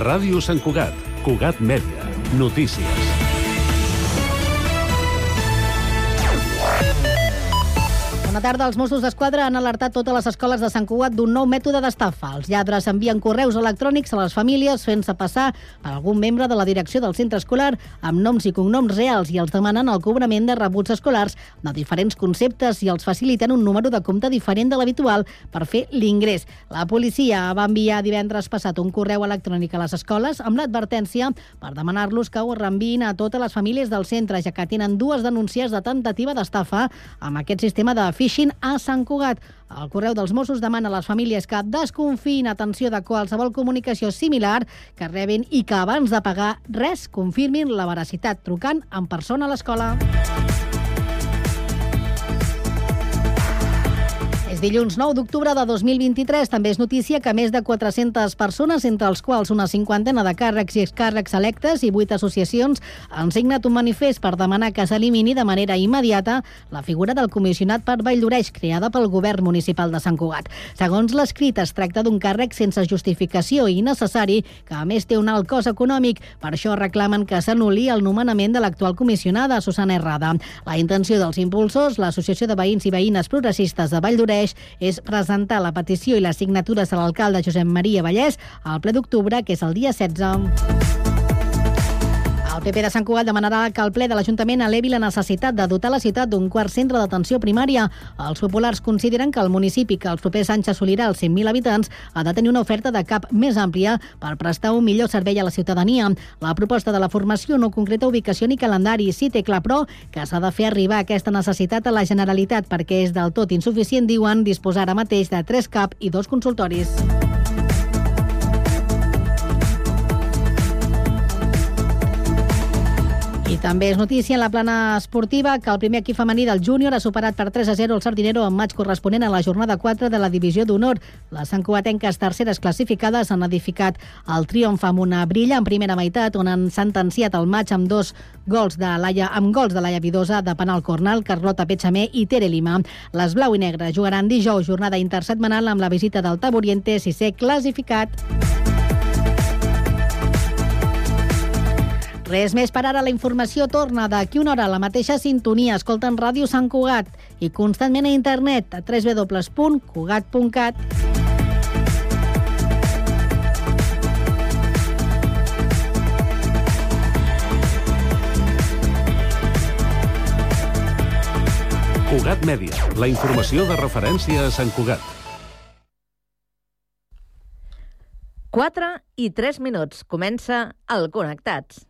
Ràdio Sant Cugat, Cugat Mèdia, notícies. Bona tarda. Els Mossos d'Esquadra han alertat totes les escoles de Sant Cugat d'un nou mètode d'estafa. Els lladres envien correus electrònics a les famílies fent-se passar per algun membre de la direcció del centre escolar amb noms i cognoms reals i els demanen el cobrament de rebuts escolars de diferents conceptes i els faciliten un número de compte diferent de l'habitual per fer l'ingrés. La policia va enviar divendres passat un correu electrònic a les escoles amb l'advertència per demanar-los que ho reenviïn a totes les famílies del centre, ja que tenen dues denúncies de tentativa d'estafa amb aquest sistema de phishing a Sant Cugat. El correu dels Mossos demana a les famílies que desconfiïn atenció de qualsevol comunicació similar que rebin i que abans de pagar res confirmin la veracitat trucant en persona a l'escola. És dilluns 9 d'octubre de 2023. També és notícia que més de 400 persones, entre els quals una cinquantena de càrrecs i excàrrecs electes i vuit associacions, han signat un manifest per demanar que s'elimini de manera immediata la figura del comissionat per Valldoreix, creada pel govern municipal de Sant Cugat. Segons l'escrit, es tracta d'un càrrec sense justificació i innecessari, que a més té un alt cost econòmic. Per això reclamen que s'anuli el nomenament de l'actual comissionada, Susana Errada. La intenció dels impulsors, l'Associació de Veïns i Veïnes Progressistes de Valldoreix, és presentar la petició i les signatures a l'alcalde Josep Maria Vallès al ple d'octubre, que és el dia 16. El PP de Sant Cugat demanarà que el ple de l'Ajuntament elevi la necessitat de dotar la ciutat d'un quart centre d'atenció primària. Els populars consideren que el municipi, que els propers anys assolirà els 100.000 habitants, ha de tenir una oferta de CAP més àmplia per prestar un millor servei a la ciutadania. La proposta de la formació no concreta ubicació ni calendari. Sí té clar, però, que s'ha de fer arribar aquesta necessitat a la Generalitat perquè és del tot insuficient, diuen, disposar ara mateix de tres CAP i dos consultoris. I també és notícia en la plana esportiva que el primer equip femení del júnior ha superat per 3 a 0 el Sardinero en maig corresponent a la jornada 4 de la divisió d'honor. Les santcuatenques terceres classificades han edificat el triomf amb una brilla en primera meitat on han sentenciat el maig amb dos gols de Laia, amb gols de Laia Vidosa, de penal cornal, Carlota Petxamé i Tere Lima. Les blau i negres jugaran dijous jornada intersetmanal amb la visita del Taboriente, sisè classificat. Res més per ara, la informació torna d'aquí una hora a la mateixa sintonia. Escolten Ràdio Sant Cugat i constantment a internet a www.cugat.cat. Cugat Mèdia, la informació de referència a Sant Cugat. 4 i 3 minuts. Comença el Connectats.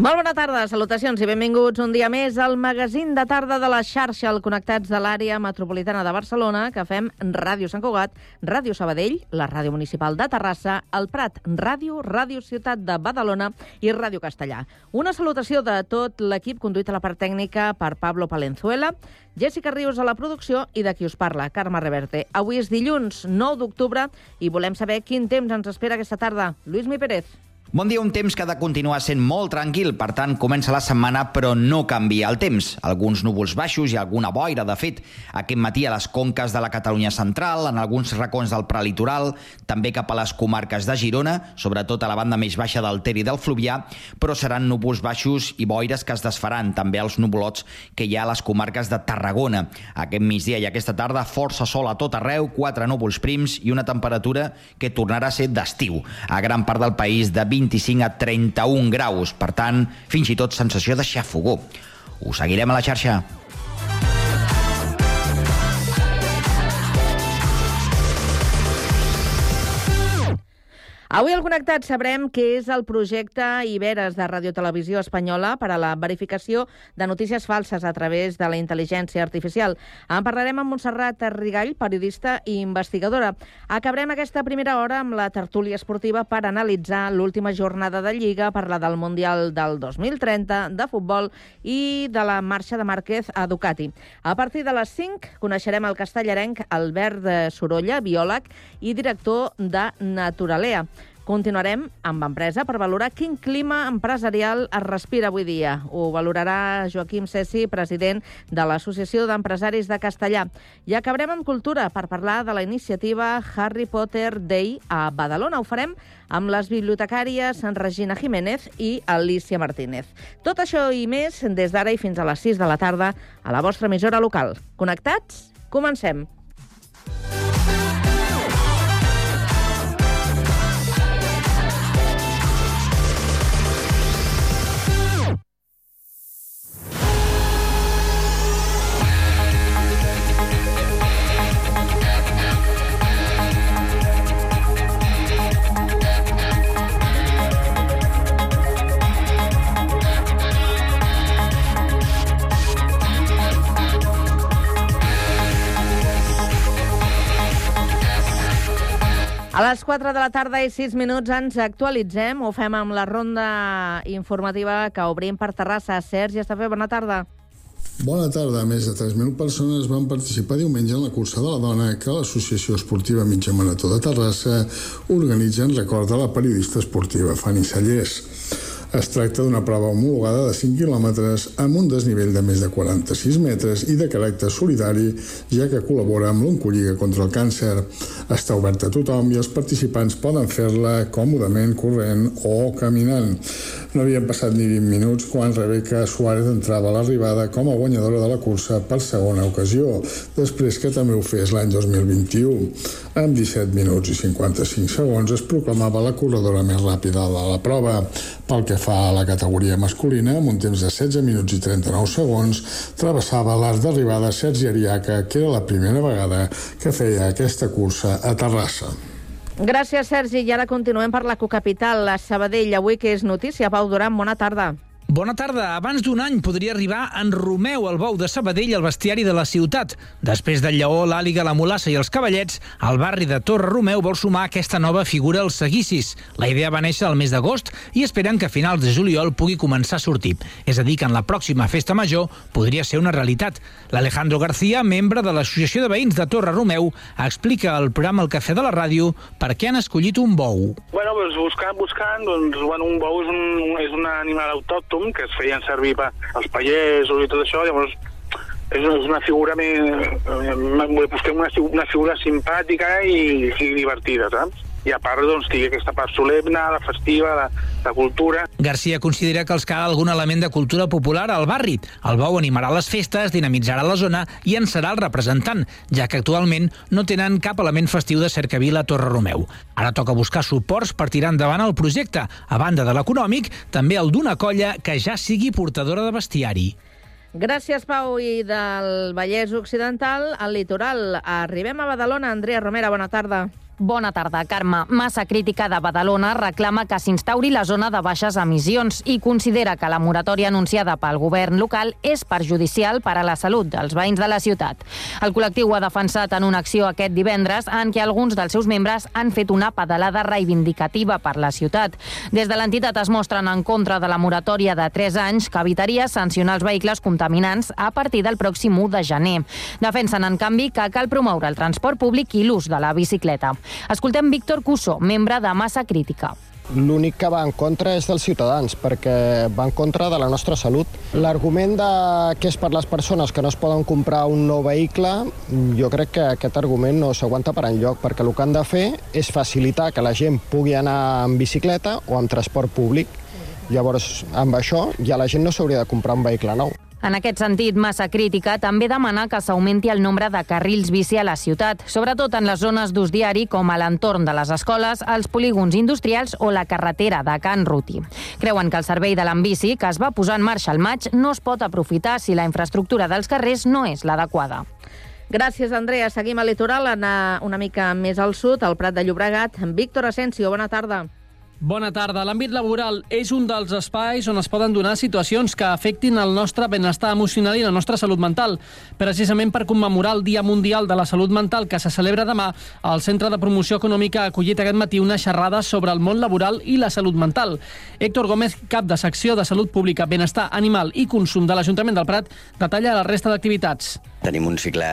Molt bona tarda, salutacions i benvinguts un dia més al magazín de tarda de la xarxa, el Connectats de l'àrea metropolitana de Barcelona, que fem Ràdio Sant Cugat, Ràdio Sabadell, la Ràdio Municipal de Terrassa, el Prat Ràdio, Ràdio Ciutat de Badalona i Ràdio Castellà. Una salutació de tot l'equip conduït a la part tècnica per Pablo Palenzuela, Jessica Rius a la producció i de qui us parla, Carme Reverte. Avui és dilluns 9 d'octubre i volem saber quin temps ens espera aquesta tarda. Lluís Mi Pérez. Bon dia, un temps que ha de continuar sent molt tranquil, per tant, comença la setmana, però no canvia el temps. Alguns núvols baixos i alguna boira, de fet, aquest matí a les conques de la Catalunya central, en alguns racons del prelitoral, també cap a les comarques de Girona, sobretot a la banda més baixa del Ter i del Fluvià, però seran núvols baixos i boires que es desfaran també als nuvolots que hi ha a les comarques de Tarragona. Aquest migdia i aquesta tarda, força sol a tot arreu, quatre núvols prims i una temperatura que tornarà a ser d'estiu. A gran part del país de 25 a 31 graus, per tant, fins i tot sensació de xafogó. Us seguirem a la xarxa. Avui al Connectat sabrem què és el projecte Iberes de Radio Televisió Espanyola per a la verificació de notícies falses a través de la intel·ligència artificial. En parlarem amb Montserrat Rigall, periodista i investigadora. Acabarem aquesta primera hora amb la tertúlia esportiva per analitzar l'última jornada de Lliga, parlar del Mundial del 2030, de futbol i de la marxa de Márquez a Ducati. A partir de les 5 coneixerem el castellarenc Albert Sorolla, biòleg i director de Naturalea. Continuarem amb empresa per valorar quin clima empresarial es respira avui dia. Ho valorarà Joaquim Cessi, president de l'Associació d'Empresaris de Castellà. I acabarem amb cultura per parlar de la iniciativa Harry Potter Day a Badalona. Ho farem amb les bibliotecàries Regina Jiménez i Alicia Martínez. Tot això i més des d'ara i fins a les 6 de la tarda a la vostra emissora local. Connectats? Comencem. 4 de la tarda i 6 minuts ens actualitzem. Ho fem amb la ronda informativa que obrim per Terrassa. Sergi Estafé, bona tarda. Bona tarda. Més de 3.000 persones van participar diumenge en la cursa de la dona que l'Associació Esportiva Mitja Marató de Terrassa organitza en record de la periodista esportiva Fanny Sallés. Es tracta d'una prova homologada de 5 quilòmetres amb un desnivell de més de 46 metres i de caràcter solidari, ja que col·labora amb l'Oncolliga contra el càncer. Està oberta a tothom i els participants poden fer-la còmodament corrent o caminant. No havien passat ni 20 minuts quan Rebeca Suárez entrava a l'arribada com a guanyadora de la cursa per segona ocasió, després que també ho fes l'any 2021. Amb 17 minuts i 55 segons es proclamava la corredora més ràpida de la prova. Pel que fa a la categoria masculina, amb un temps de 16 minuts i 39 segons, travessava l'arc d'arribada Sergi Ariaca, que era la primera vegada que feia aquesta cursa a Terrassa. Gràcies, Sergi. I ara continuem per la cocapital, la Sabadell. Avui que és notícia. Pau Duran, bona tarda. Bona tarda. Abans d'un any podria arribar en Romeu, el bou de Sabadell, al bestiari de la ciutat. Després del lleó, l'àliga, la mulassa i els cavallets, el barri de Torre Romeu vol sumar aquesta nova figura als seguicis. La idea va néixer al mes d'agost i esperen que a finals de juliol pugui començar a sortir. És a dir, que en la pròxima festa major podria ser una realitat. L'Alejandro García, membre de l'Associació de Veïns de Torre Romeu, explica al programa El Cafè de la Ràdio per què han escollit un bou. Bueno, doncs buscant, buscant, doncs, bueno, un bou és un, és un animal autòcton que es feien servir per als pagesos i tot això, llavors és una, figura més, busquem una, una figura simpàtica i, i divertida, saps? I a part doncs, tingui aquesta part solemne, la festiva, la, la cultura. Garcia considera que els cal algun element de cultura popular al barri. El bou animarà les festes, dinamitzarà la zona i en serà el representant, ja que actualment no tenen cap element festiu de cercavila a Torre Romeu. Ara toca buscar suports per tirar endavant el projecte. A banda de l'econòmic, també el d'una colla que ja sigui portadora de bestiari. Gràcies, Pau. I del Vallès Occidental al litoral. Arribem a Badalona. Andrea Romera, bona tarda. Bona tarda, Carme. Massa Crítica de Badalona reclama que s'instauri la zona de baixes emissions i considera que la moratòria anunciada pel govern local és perjudicial per a la salut dels veïns de la ciutat. El col·lectiu ha defensat en una acció aquest divendres en què alguns dels seus membres han fet una pedalada reivindicativa per la ciutat. Des de l'entitat es mostren en contra de la moratòria de 3 anys que evitaria sancionar els vehicles contaminants a partir del pròxim 1 de gener. Defensen, en canvi, que cal promoure el transport públic i l'ús de la bicicleta. Escoltem Víctor Cusso, membre de Massa Crítica. L'únic que va en contra és dels ciutadans, perquè va en contra de la nostra salut. L'argument de que és per les persones que no es poden comprar un nou vehicle, jo crec que aquest argument no s'aguanta per enlloc, perquè el que han de fer és facilitar que la gent pugui anar en bicicleta o amb transport públic. Llavors, amb això, ja la gent no s'hauria de comprar un vehicle nou. En aquest sentit, Massa Crítica també demana que s'augmenti el nombre de carrils bici a la ciutat, sobretot en les zones d'ús diari com a l'entorn de les escoles, els polígons industrials o la carretera de Can Ruti. Creuen que el servei de l'ambici, que es va posar en marxa al maig, no es pot aprofitar si la infraestructura dels carrers no és l'adequada. Gràcies, Andrea. Seguim al litoral, anar una mica més al sud, al Prat de Llobregat. Víctor Asensio, bona tarda. Bona tarda. L'àmbit laboral és un dels espais on es poden donar situacions que afectin el nostre benestar emocional i la nostra salut mental. Precisament per commemorar el Dia Mundial de la Salut Mental que se celebra demà, el Centre de Promoció Econòmica ha acollit aquest matí una xerrada sobre el món laboral i la salut mental. Héctor Gómez, cap de secció de Salut Pública, Benestar Animal i Consum de l'Ajuntament del Prat, detalla la resta d'activitats. Tenim un cicle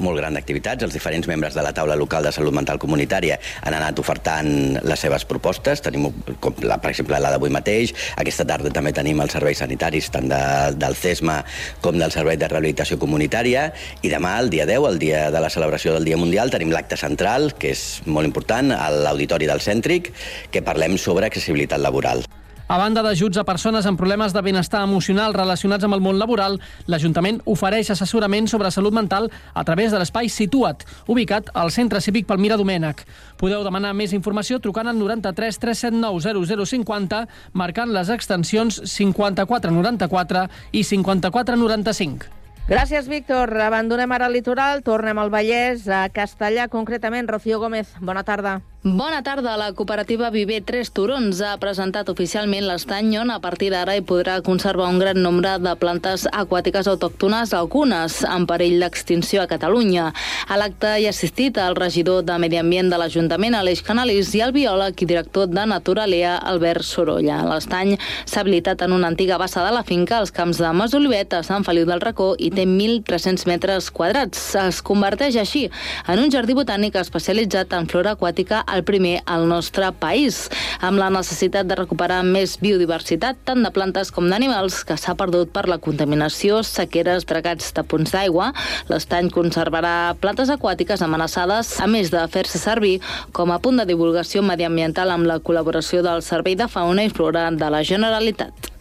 molt gran d'activitats. Els diferents membres de la taula local de salut mental comunitària han anat ofertant les seves propostes. Tenim, com la, per exemple, la d'avui mateix. Aquesta tarda també tenim els serveis sanitaris, tant de, del CESMA com del Servei de Rehabilitació Comunitària. I demà, el dia 10, el dia de la celebració del Dia Mundial, tenim l'acte central, que és molt important, a l'Auditori del Cèntric, que parlem sobre accessibilitat laboral. A banda d'ajuts a persones amb problemes de benestar emocional relacionats amb el món laboral, l'Ajuntament ofereix assessorament sobre salut mental a través de l'espai Situa't, ubicat al Centre Cívic Palmira Domènech. Podeu demanar més informació trucant al 93 379 0050, marcant les extensions 5494 i 5495. Gràcies, Víctor. Abandonem ara el litoral, tornem al Vallès, a Castellà, concretament. Rocío Gómez, bona tarda. Bona tarda. La cooperativa Viver 3 Turons ha presentat oficialment l'estany on a partir d'ara hi podrà conservar un gran nombre de plantes aquàtiques autòctones, algunes en perill d'extinció a Catalunya. A l'acte hi ha assistit el regidor de Medi Ambient de l'Ajuntament, Aleix Canalis, i el biòleg i director de Naturalea, Albert Sorolla. L'estany s'ha habilitat en una antiga bassa de la finca als camps de Masolivet, a Sant Feliu del Racó, i té 1.300 metres quadrats. Es converteix així en un jardí botànic especialitzat en flora aquàtica el primer al nostre país, amb la necessitat de recuperar més biodiversitat, tant de plantes com d'animals, que s'ha perdut per la contaminació, sequeres, dragats de punts d'aigua. L'estany conservarà plantes aquàtiques amenaçades, a més de fer-se servir com a punt de divulgació mediambiental amb la col·laboració del Servei de Fauna i Flora de la Generalitat.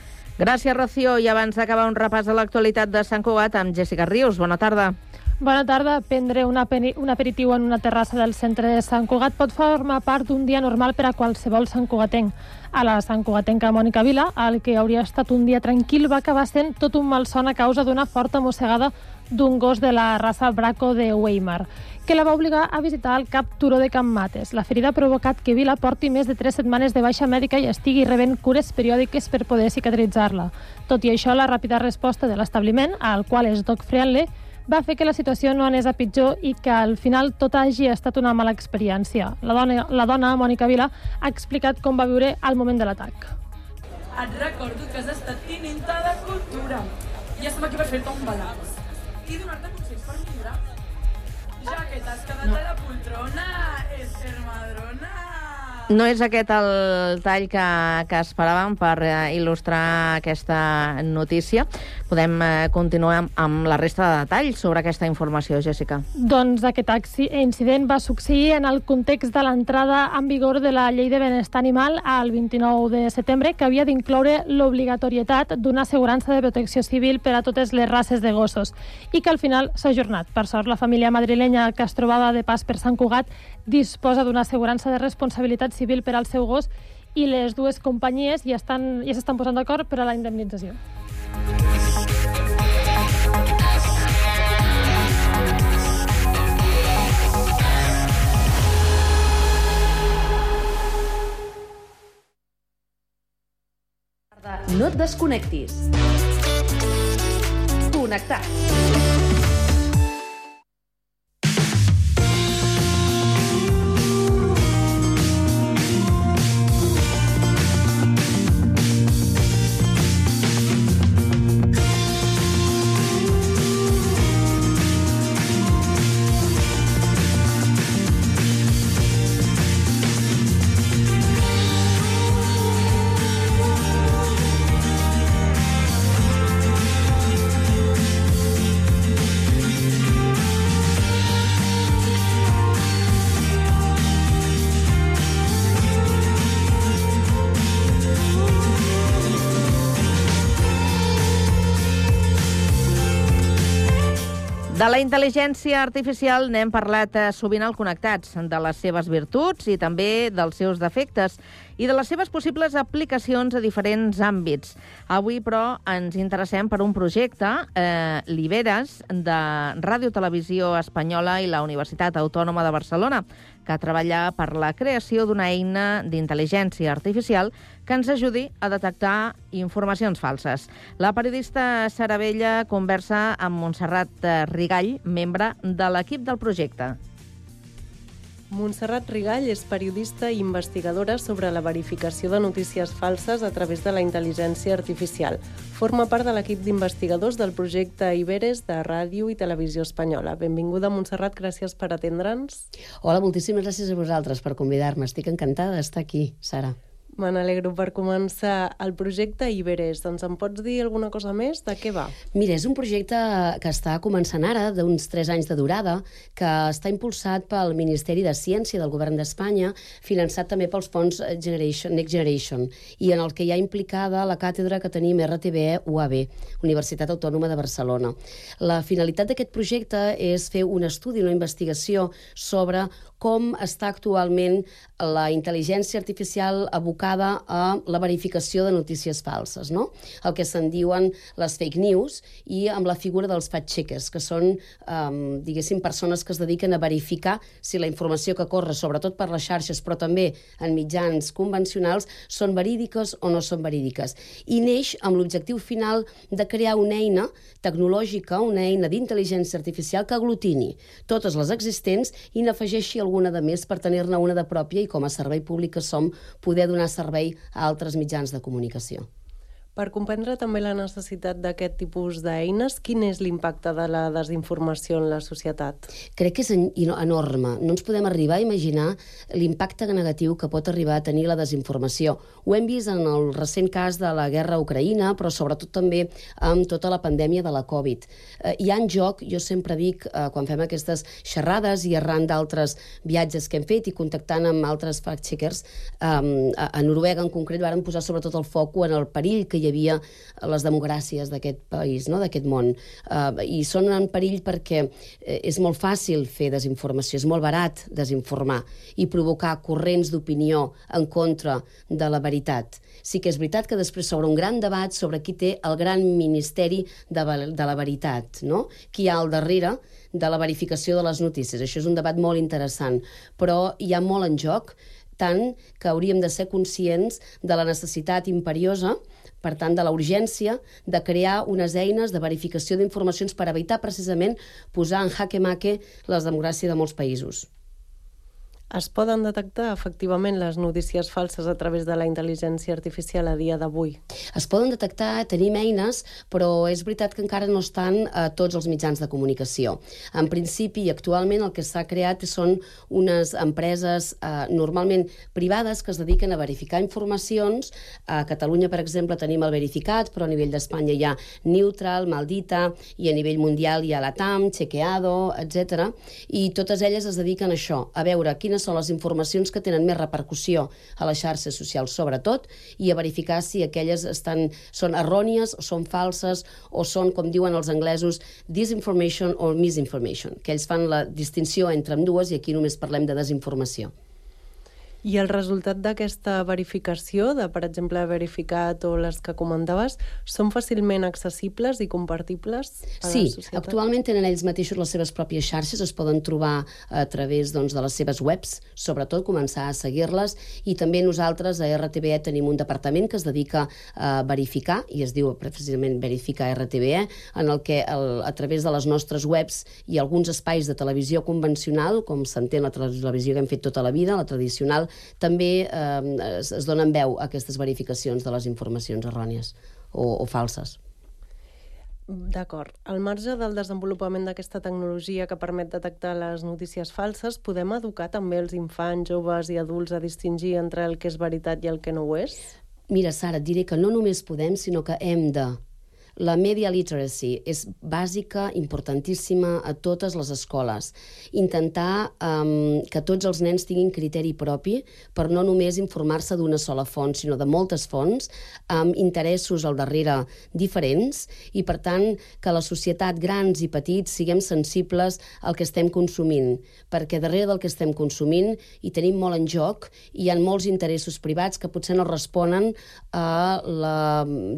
Gràcies, Rocío. I abans d'acabar un repàs a l'actualitat de Sant Cugat amb Jessica Rius. Bona tarda. Bona tarda. Prendre un, un aperitiu en una terrassa del centre de Sant Cugat pot formar part d'un dia normal per a qualsevol Sant Cugatenc. A la Sant Cugatenca Mònica Vila, el que hauria estat un dia tranquil va acabar sent tot un malson a causa d'una forta mossegada d'un gos de la raça Braco de Weimar, que la va obligar a visitar el cap turó de Can Mates. La ferida ha provocat que Vila porti més de 3 setmanes de baixa mèdica i estigui rebent cures periòdiques per poder cicatritzar-la. Tot i això, la ràpida resposta de l'establiment, al qual és dog friendly, va fer que la situació no anés a pitjor i que al final tot hagi estat una mala experiència. La dona, la dona Mònica Vila, ha explicat com va viure al moment de l'atac. Et recordo que has estat tinenta de cultura i estem aquí per fer-te un balanç i donar-te consells per millorar. Ja que t'has quedat no. a la No és aquest el tall que, que esperàvem per eh, il·lustrar aquesta notícia. Podem eh, continuar amb, amb la resta de detalls sobre aquesta informació, Jessica. Doncs aquest incident va succeir en el context de l'entrada en vigor de la Llei de Benestar Animal al 29 de setembre, que havia d'incloure l'obligatorietat d'una assegurança de protecció civil per a totes les races de gossos i que al final s'ha ajornat. Per sort, la família madrilenya que es trobava de pas per Sant Cugat disposa d'una assegurança de responsabilitat civil per al seu gos i les dues companyies ja estan ja s'estan posant d'acord per a la indemnització. No et desconnectis. Connectats. De la intel·ligència artificial n'hem parlat eh, sovint al Connectats, de les seves virtuts i també dels seus defectes i de les seves possibles aplicacions a diferents àmbits. Avui, però, ens interessem per un projecte, eh, l'Iberes, de Ràdio Televisió Espanyola i la Universitat Autònoma de Barcelona, que treballa per la creació d'una eina d'intel·ligència artificial que ens ajudi a detectar informacions falses. La periodista Sara Vella conversa amb Montserrat eh, Rigall, membre de l'equip del projecte. Montserrat Rigall és periodista i investigadora sobre la verificació de notícies falses a través de la intel·ligència artificial. Forma part de l'equip d'investigadors del projecte Iberes de Ràdio i Televisió Espanyola. Benvinguda, Montserrat, gràcies per atendre'ns. Hola, moltíssimes gràcies a vosaltres per convidar-me. Estic encantada d'estar aquí, Sara. Me n'alegro per començar el projecte Iberes. Doncs em pots dir alguna cosa més? De què va? Mira, és un projecte que està començant ara, d'uns 3 anys de durada, que està impulsat pel Ministeri de Ciència del Govern d'Espanya, finançat també pels fons Generation, Next Generation, i en el que hi ha implicada la càtedra que tenim RTBE UAB, Universitat Autònoma de Barcelona. La finalitat d'aquest projecte és fer un estudi, una investigació sobre com està actualment la intel·ligència artificial abocada a la verificació de notícies falses, no? El que se'n diuen les fake news i amb la figura dels fact-checkers, que són, um, diguéssim, persones que es dediquen a verificar si la informació que corre, sobretot per les xarxes, però també en mitjans convencionals, són verídiques o no són verídiques. I neix amb l'objectiu final de crear una eina tecnològica, una eina d'intel·ligència artificial que aglutini totes les existents i n'afegeixi alguna de més per tenir-ne una de pròpia i com a servei públic que som poder donar servei a altres mitjans de comunicació. Per comprendre també la necessitat d'aquest tipus d'eines, quin és l'impacte de la desinformació en la societat? Crec que és enorme. No ens podem arribar a imaginar l'impacte negatiu que pot arribar a tenir la desinformació. Ho hem vist en el recent cas de la guerra a Ucraïna, però sobretot també amb tota la pandèmia de la Covid. Eh, hi ha en joc, jo sempre dic, eh, quan fem aquestes xerrades i arran d'altres viatges que hem fet i contactant amb altres fact-checkers, eh, a Noruega en concret varen posar sobretot el foc en el perill que hi havia les democràcies d'aquest país, no? d'aquest món. Uh, I són en perill perquè eh, és molt fàcil fer desinformació, és molt barat desinformar i provocar corrents d'opinió en contra de la veritat. Sí que és veritat que després s'obre un gran debat sobre qui té el gran ministeri de, de la veritat, no? qui hi ha al darrere de la verificació de les notícies. Això és un debat molt interessant, però hi ha molt en joc, tant que hauríem de ser conscients de la necessitat imperiosa per tant, de la urgència de crear unes eines de verificació d'informacions per evitar precisament posar en jaque-maque les democràcies de molts països. Es poden detectar efectivament les notícies falses a través de la intel·ligència artificial a dia d'avui? Es poden detectar, tenim eines, però és veritat que encara no estan a tots els mitjans de comunicació. En principi, actualment el que s'ha creat són unes empreses eh, normalment privades que es dediquen a verificar informacions. A Catalunya, per exemple, tenim el Verificat, però a nivell d'Espanya hi ha Neutral, Maldita, i a nivell mundial hi ha la TAM, Chequeado, etc. I totes elles es dediquen a això, a veure quines quines són les informacions que tenen més repercussió a les xarxes socials, sobretot, i a verificar si aquelles estan, són errònies, o són falses, o són, com diuen els anglesos, disinformation o misinformation, que ells fan la distinció entre amb dues i aquí només parlem de desinformació. I el resultat d'aquesta verificació, de, per exemple, verificat o les que comentaves, són fàcilment accessibles i compartibles a sí, la societat? actualment tenen ells mateixos les seves pròpies xarxes, es poden trobar a través doncs, de les seves webs, sobretot començar a seguir-les, i també nosaltres a RTBE tenim un departament que es dedica a verificar, i es diu precisament Verificar RTBE, en el que el, a través de les nostres webs i alguns espais de televisió convencional, com s'entén la televisió que hem fet tota la vida, la tradicional, també eh, es, es donen veu a aquestes verificacions de les informacions errònies o, o falses. D'acord. Al marge del desenvolupament d'aquesta tecnologia que permet detectar les notícies falses, podem educar també els infants, joves i adults a distingir entre el que és veritat i el que no ho és? Mira, Sara, et diré que no només podem, sinó que hem de La media literacy és bàsica, importantíssima a totes les escoles. Intentar um, que tots els nens tinguin criteri propi per no només informar-se d'una sola font, sinó de moltes fonts, amb interessos al darrere diferents, i per tant que la societat, grans i petits, siguem sensibles al que estem consumint, perquè darrere del que estem consumint hi tenim molt en joc i hi ha molts interessos privats que potser no responen a la,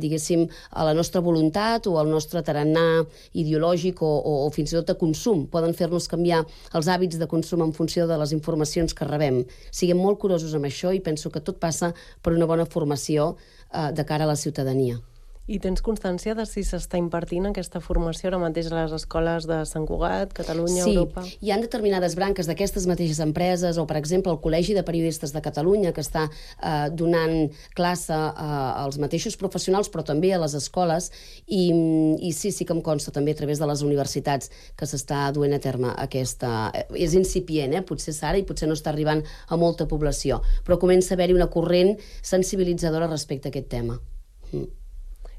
diguéssim, a la nostra voluntat o al nostre tarannà ideològic o, o, o fins i tot de consum. Poden fer-nos canviar els hàbits de consum en funció de les informacions que rebem. Siguem molt curosos amb això i penso que tot passa per una bona formació eh, de cara a la ciutadania. I tens constància de si s'està impartint aquesta formació ara mateix a les escoles de Sant Cugat, Catalunya, sí, Europa? hi han determinades branques d'aquestes mateixes empreses, o per exemple el Col·legi de Periodistes de Catalunya, que està eh, donant classe eh, als mateixos professionals, però també a les escoles, i, i sí, sí que em consta també a través de les universitats que s'està duent a terme aquesta... eh, És incipient, eh? potser és ara i potser no està arribant a molta població, però comença a haver-hi una corrent sensibilitzadora respecte a aquest tema. Mm.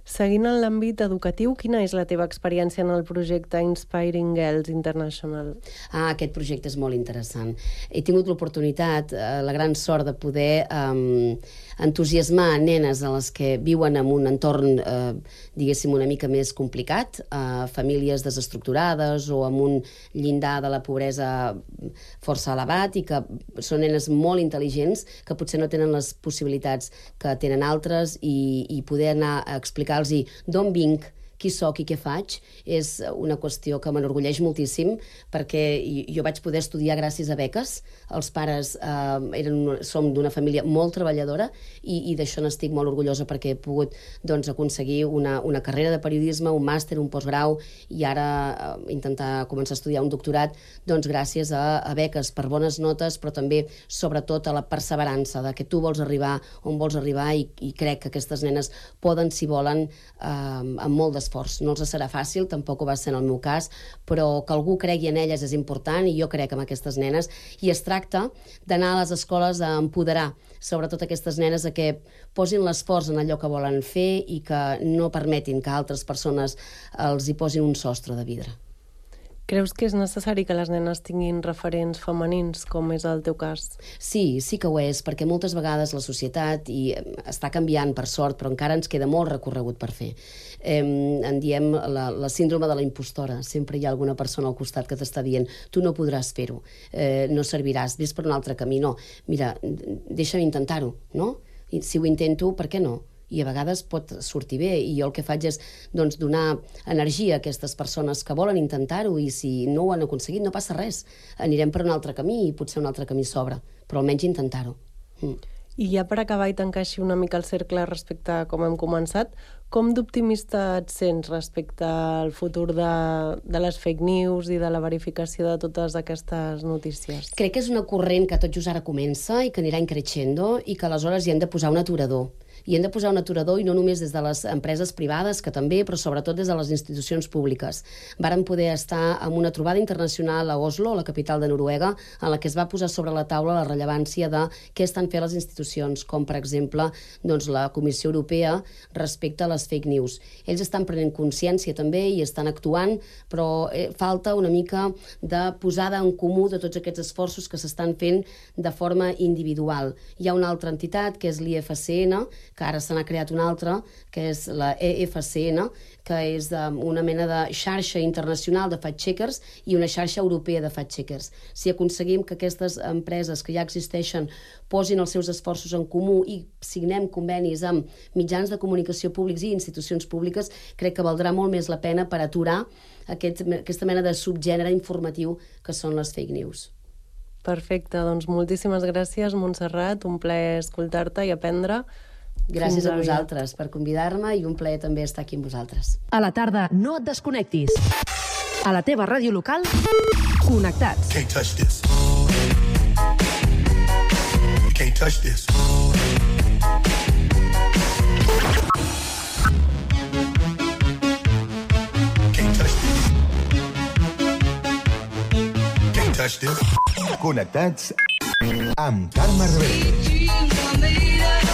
Seguint en l'àmbit educatiu, quina és la teva experiència en el projecte Inspiring Girls International? Ah, aquest projecte és molt interessant. He tingut l'oportunitat, eh, la gran sort de poder eh, entusiasmar nenes a les que viuen en un entorn, eh, diguéssim, una mica més complicat, eh, famílies desestructurades o amb un llindar de la pobresa força elevat i que són nenes molt intel·ligents que potser no tenen les possibilitats que tenen altres i, i poder anar a explicar-los d'on vinc, qui sóc i què faig és una qüestió que m'enorgulleix moltíssim perquè jo vaig poder estudiar gràcies a beques. Els pares eh, eren, som d'una família molt treballadora i, i d'això n'estic molt orgullosa perquè he pogut doncs, aconseguir una, una carrera de periodisme, un màster, un postgrau i ara eh, intentar començar a estudiar un doctorat doncs, gràcies a, a beques per bones notes però també sobretot a la perseverança de que tu vols arribar on vols arribar i, i crec que aquestes nenes poden, si volen, eh, amb molt d'esforç esforç. No els serà fàcil, tampoc ho va ser en el meu cas, però que algú cregui en elles és important i jo crec en aquestes nenes. I es tracta d'anar a les escoles a empoderar sobretot aquestes nenes a que posin l'esforç en allò que volen fer i que no permetin que altres persones els hi posin un sostre de vidre. Creus que és necessari que les nenes tinguin referents femenins, com és el teu cas? Sí, sí que ho és, perquè moltes vegades la societat i està canviant, per sort, però encara ens queda molt recorregut per fer. Eh, en diem la, la síndrome de la impostora. Sempre hi ha alguna persona al costat que t'està dient tu no podràs fer-ho, eh, no serviràs, vés per un altre camí. No, mira, deixa'm intentar-ho, no? I si ho intento, per què no? I a vegades pot sortir bé i jo el que faig és doncs, donar energia a aquestes persones que volen intentar-ho i si no ho han aconseguit no passa res, anirem per un altre camí i potser un altre camí s'obre, però almenys intentar-ho. Mm. I ja per acabar i tancar així una mica el cercle respecte a com hem començat, com d'optimista et sents respecte al futur de, de les fake news i de la verificació de totes aquestes notícies? Crec que és una corrent que tot just ara comença i que anirà increixendo i que aleshores hi hem de posar un aturador i hem de posar un aturador i no només des de les empreses privades, que també, però sobretot des de les institucions públiques. Varen poder estar en una trobada internacional a Oslo, la capital de Noruega, en la que es va posar sobre la taula la rellevància de què estan fent les institucions, com per exemple doncs, la Comissió Europea respecte a les fake news. Ells estan prenent consciència també i estan actuant, però eh, falta una mica de posada en comú de tots aquests esforços que s'estan fent de forma individual. Hi ha una altra entitat, que és l'IFCN, que ara se n'ha creat una altra, que és la EFCN, que és um, una mena de xarxa internacional de fact-checkers i una xarxa europea de fact-checkers. Si aconseguim que aquestes empreses que ja existeixen posin els seus esforços en comú i signem convenis amb mitjans de comunicació públics i institucions públiques, crec que valdrà molt més la pena per aturar aquest, aquesta mena de subgènere informatiu que són les fake news. Perfecte, doncs moltíssimes gràcies, Montserrat, un plaer escoltar-te i aprendre. Gràcies a vosaltres per convidar-me i un plaer també estar aquí amb vosaltres. A la tarda, no et desconnectis. A la teva ràdio local, connectats. Can't touch this. You can't touch this. Can't touch this. Can't touch this. Connectats amb Carme Rebell.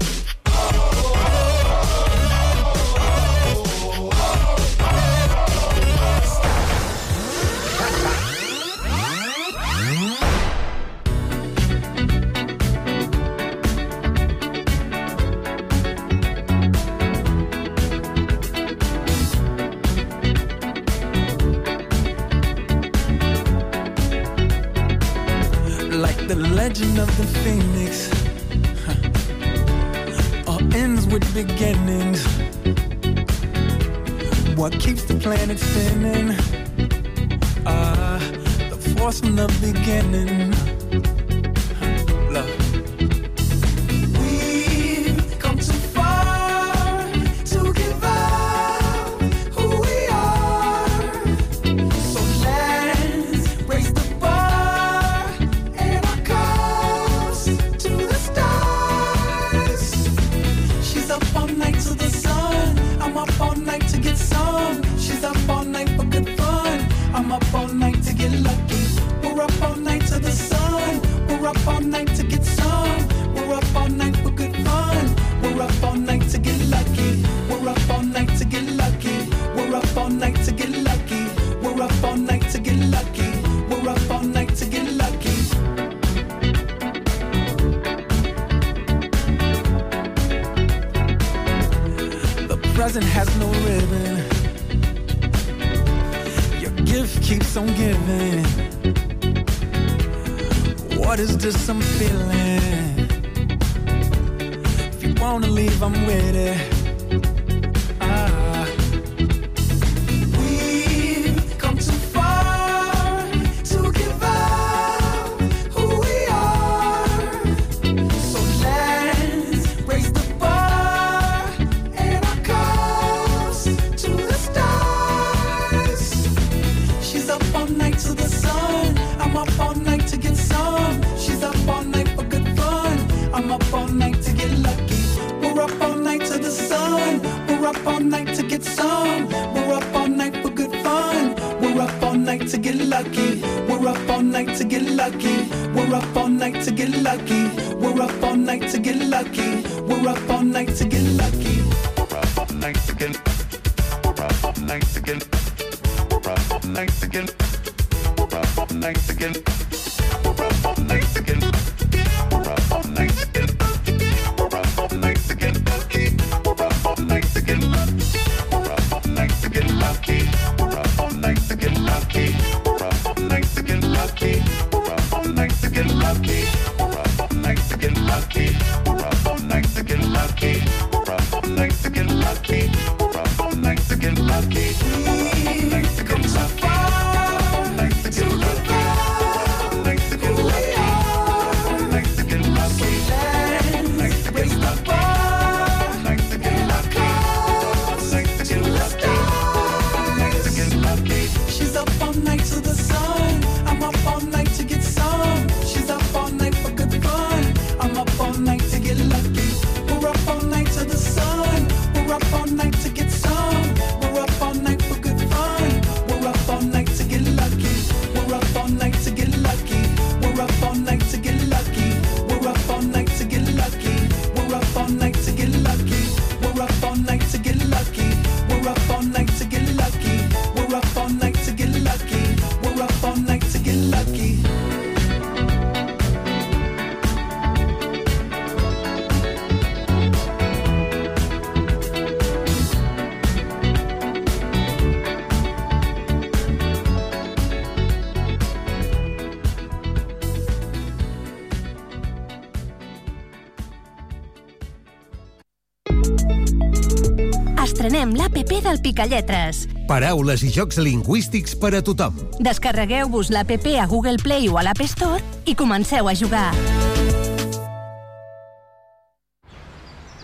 Queda el Picalletres. Paraules i jocs lingüístics per a tothom. Descarregueu-vos l'APP a Google Play o a l'App Store i comenceu a jugar.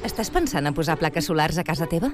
Estàs pensant a posar plaques solars a casa teva?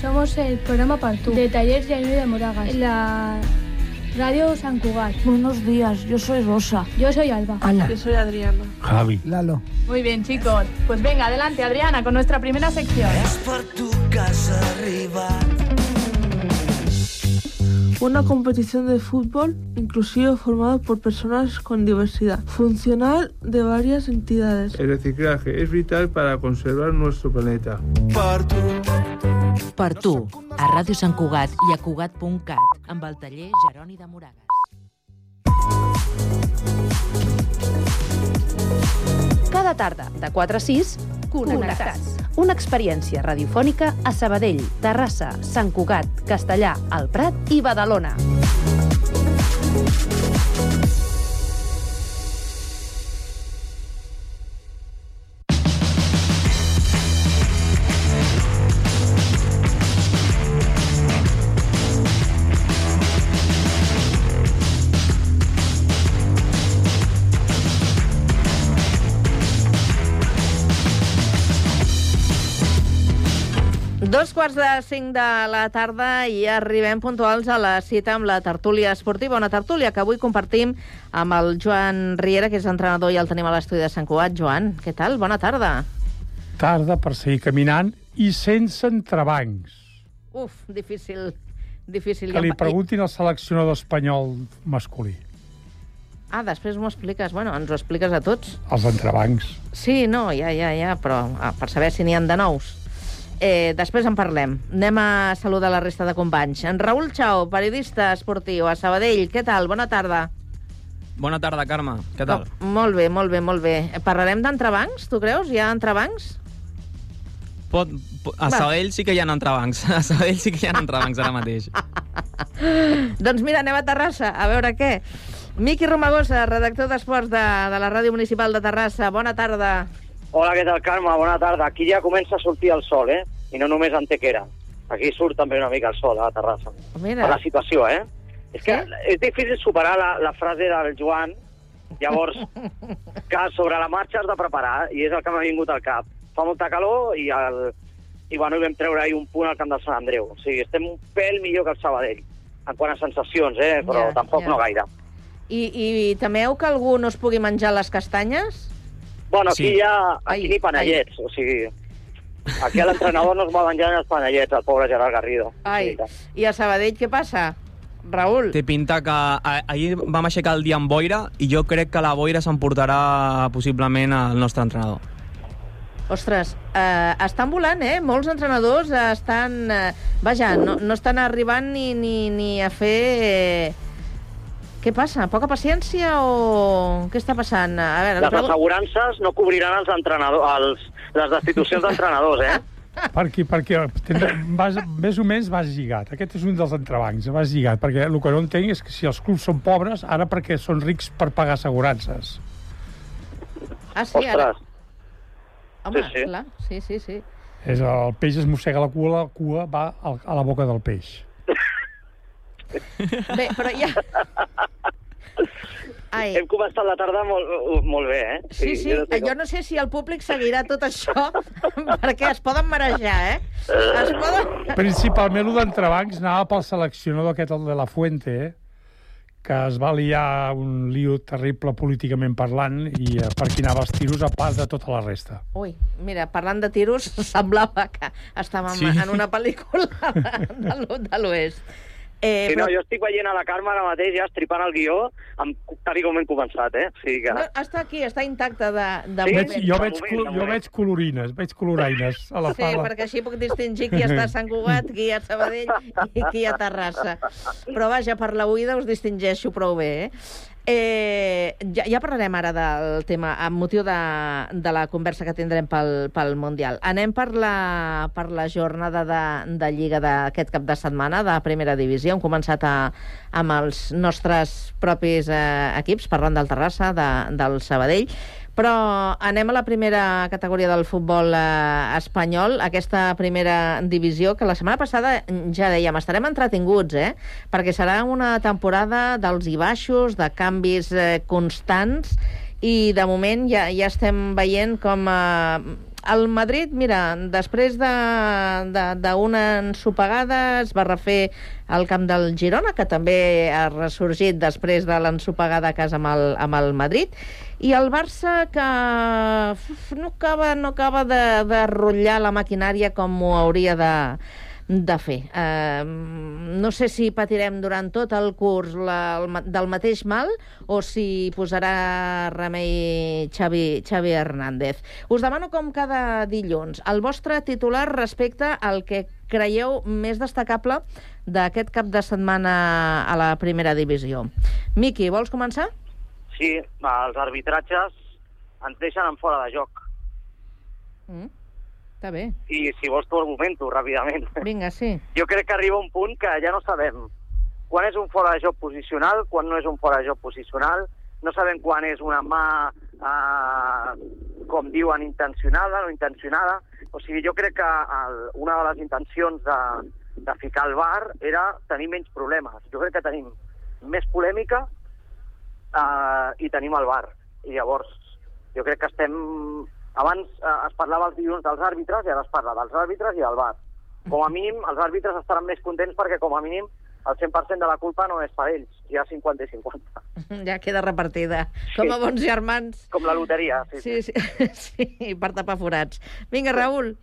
Somos el programa Partú de Talleres de de Moragas, en la radio San Cugat. Buenos días, yo soy Rosa. Yo soy Alba. Ana. Yo soy Adriana. Javi. Lalo. Muy bien, chicos. Pues venga, adelante, Adriana, con nuestra primera sección. per tu casa arribat. Una competición de fútbol inclusivo formada por personas con diversidad funcional de varias entidades. El reciclaje es vital para conservar nuestro planeta. Per tu, a Ràdio Sant Cugat i a Cugat.cat, amb el taller Jeroni de Moragas. Cada tarda, de 4 a 6, Connectats. Una experiència radiofònica a Sabadell, Terrassa, Sant Cugat, Castellà, El Prat i Badalona. Dos quarts de cinc de la tarda i arribem puntuals a la cita amb la tertúlia esportiva, una tertúlia que avui compartim amb el Joan Riera, que és entrenador i el tenim a l'estudi de Sant Cugat. Joan, què tal? Bona tarda. Tarda per seguir caminant i sense entrebancs. Uf, difícil, difícil. Que li preguntin al seleccionador espanyol masculí. Ah, després m'ho expliques. Bueno, ens ho expliques a tots. Els entrebancs. Sí, no, ja, ja, ja, però ah, per saber si n'hi han de nous. Eh, després en parlem. Anem a saludar la resta de companys. En Raül Chao, periodista esportiu a Sabadell. Què tal? Bona tarda. Bona tarda, Carme. Què tal? Oh, molt bé, molt bé, molt bé. Parlarem d'entrebancs, tu creus? Hi ha entrebancs? Pot, pot, a. Sabadell sí que hi ha entrebancs. A Sabadell sí que hi ha entrebancs ara mateix. doncs mira, anem a Terrassa, a veure què. Miqui Romagosa, redactor d'Esports de, de la Ràdio Municipal de Terrassa. Bona tarda. Hola, què tal, Carme? Bona tarda. Aquí ja comença a sortir el sol, eh? I no només a Antequera. Aquí surt també una mica el sol a la terrassa. Mira. Per la situació, eh? És que és difícil superar la, la frase del Joan, llavors, que sobre la marxa has de preparar, i és el que m'ha vingut al cap. Fa molta calor i, el, i bueno, i vam treure ahir un punt al camp del Sant Andreu. O sigui, estem un pèl millor que el Sabadell, en quant a sensacions, eh? Però Ja, tampoc ja. no gaire. I, I temeu que algú no es pugui menjar les castanyes? Bueno, aquí Sí. hi ha aquí Ai, ni panellets, o sigui... Aquí l'entrenador no es va menjar els panellets, el pobre Gerard Garrido. Ai, i a Sabadell què passa? Raül? Té pinta que a- ahir vam aixecar el dia amb boira i jo crec que la boira s'emportarà possiblement al nostre entrenador. Ostres, eh, estan volant, eh? Molts entrenadors estan... Eh, vaja, no, no estan arribant ni, ni, ni a fer... Eh, què passa? Poca paciència o què està passant? A veure, Les assegurances no cobriran els entrenadors, els, les destitucions d'entrenadors, eh? Perquè, perquè vas, més o menys vas lligat. Aquest és un dels entrebancs, vas lligat. Perquè el que no entenc és que si els clubs són pobres, ara perquè són rics per pagar assegurances. Ah, sí, ara... Ostres. Home, Sí, sí. clar, sí, sí, sí. És el peix es mossega la cua, la cua va a la boca del peix. Bé, però ja... Ai. Hem començat la tarda molt, molt bé, eh? Sí, sí, jo no sé jo no sé si el públic seguirà tot això, perquè es poden marejar, eh? Es poden... Principalment el d'entrebancs anava pel seleccionador aquest, el de la Fuente, eh? que es va liar un lío terrible políticament parlant i eh, per qui anava els tiros a part de tota la resta. Ui, mira, parlant de tiros, semblava que estàvem Sí. en una pel·lícula de l'oest. Eh, Sí, no, jo estic veient a la Carme ara mateix ja estripant el guió amb, tal com hem començat, eh? O sigui que... no, està aquí, està intacte de, de Sí? moment. Veig, jo, veig, col- jo veig colorines, veig coloraines a la Sí, pala. perquè així puc distingir qui està a Sant Cugat, qui a Sabadell i qui a Terrassa. Però vaja, per la oïda us distingeixo prou bé, eh? Eh, ja, ja parlarem ara del tema amb motiu de, de la conversa que tindrem pel, pel Mundial. Anem per la, per la jornada de, de Lliga d'aquest cap de setmana de Primera Divisió. Hem començat a, amb els nostres propis eh, equips, parlant del Terrassa, de, del Sabadell, però anem a la primera categoria del futbol eh, espanyol, aquesta primera divisió, que la setmana passada ja dèiem, estarem entretinguts, eh? perquè serà una temporada dels i baixos, de canvis eh, constants, i de moment ja, ja estem veient com eh, el Madrid, mira, després d'una de, de, ensopegada es va refer al camp del Girona, que també ha ressorgit després de l'ensopegada a casa amb el, amb el Madrid, i el Barça que uf, no acaba, no acaba de, de rotllar la maquinària com ho hauria de, de fer. Uh, no sé si patirem durant tot el curs la, el, del mateix mal o si posarà remei Xavi, Xavi Hernández. Us demano com cada dilluns el vostre titular respecte al que creieu més destacable d'aquest cap de setmana a la primera divisió. Miqui, vols començar? Sí, els arbitratges ens deixen en fora de joc. Mm. Està bé. I si vols t'ho argumento ràpidament. Vinga, sí. Jo crec que arriba un punt que ja no sabem quan és un fora de joc posicional, quan no és un fora de joc posicional, no sabem quan és una mà, eh, com diuen, intencionada o intencionada. O sigui, jo crec que el, una de les intencions de, de ficar el bar era tenir menys problemes. Jo crec que tenim més polèmica eh, i tenim el bar. I llavors, jo crec que estem... Abans eh, es parlava els dilluns dels àrbitres i ara es parla dels àrbitres i del bar. Com a mínim, els àrbitres estaran més contents perquè, com a mínim, el 100% de la culpa no és per ells, hi ha 50 i 50. Ja queda repartida, com a bons germans. Com la loteria, sí. Sí, sí, sí per tapar forats. Vinga, Raül.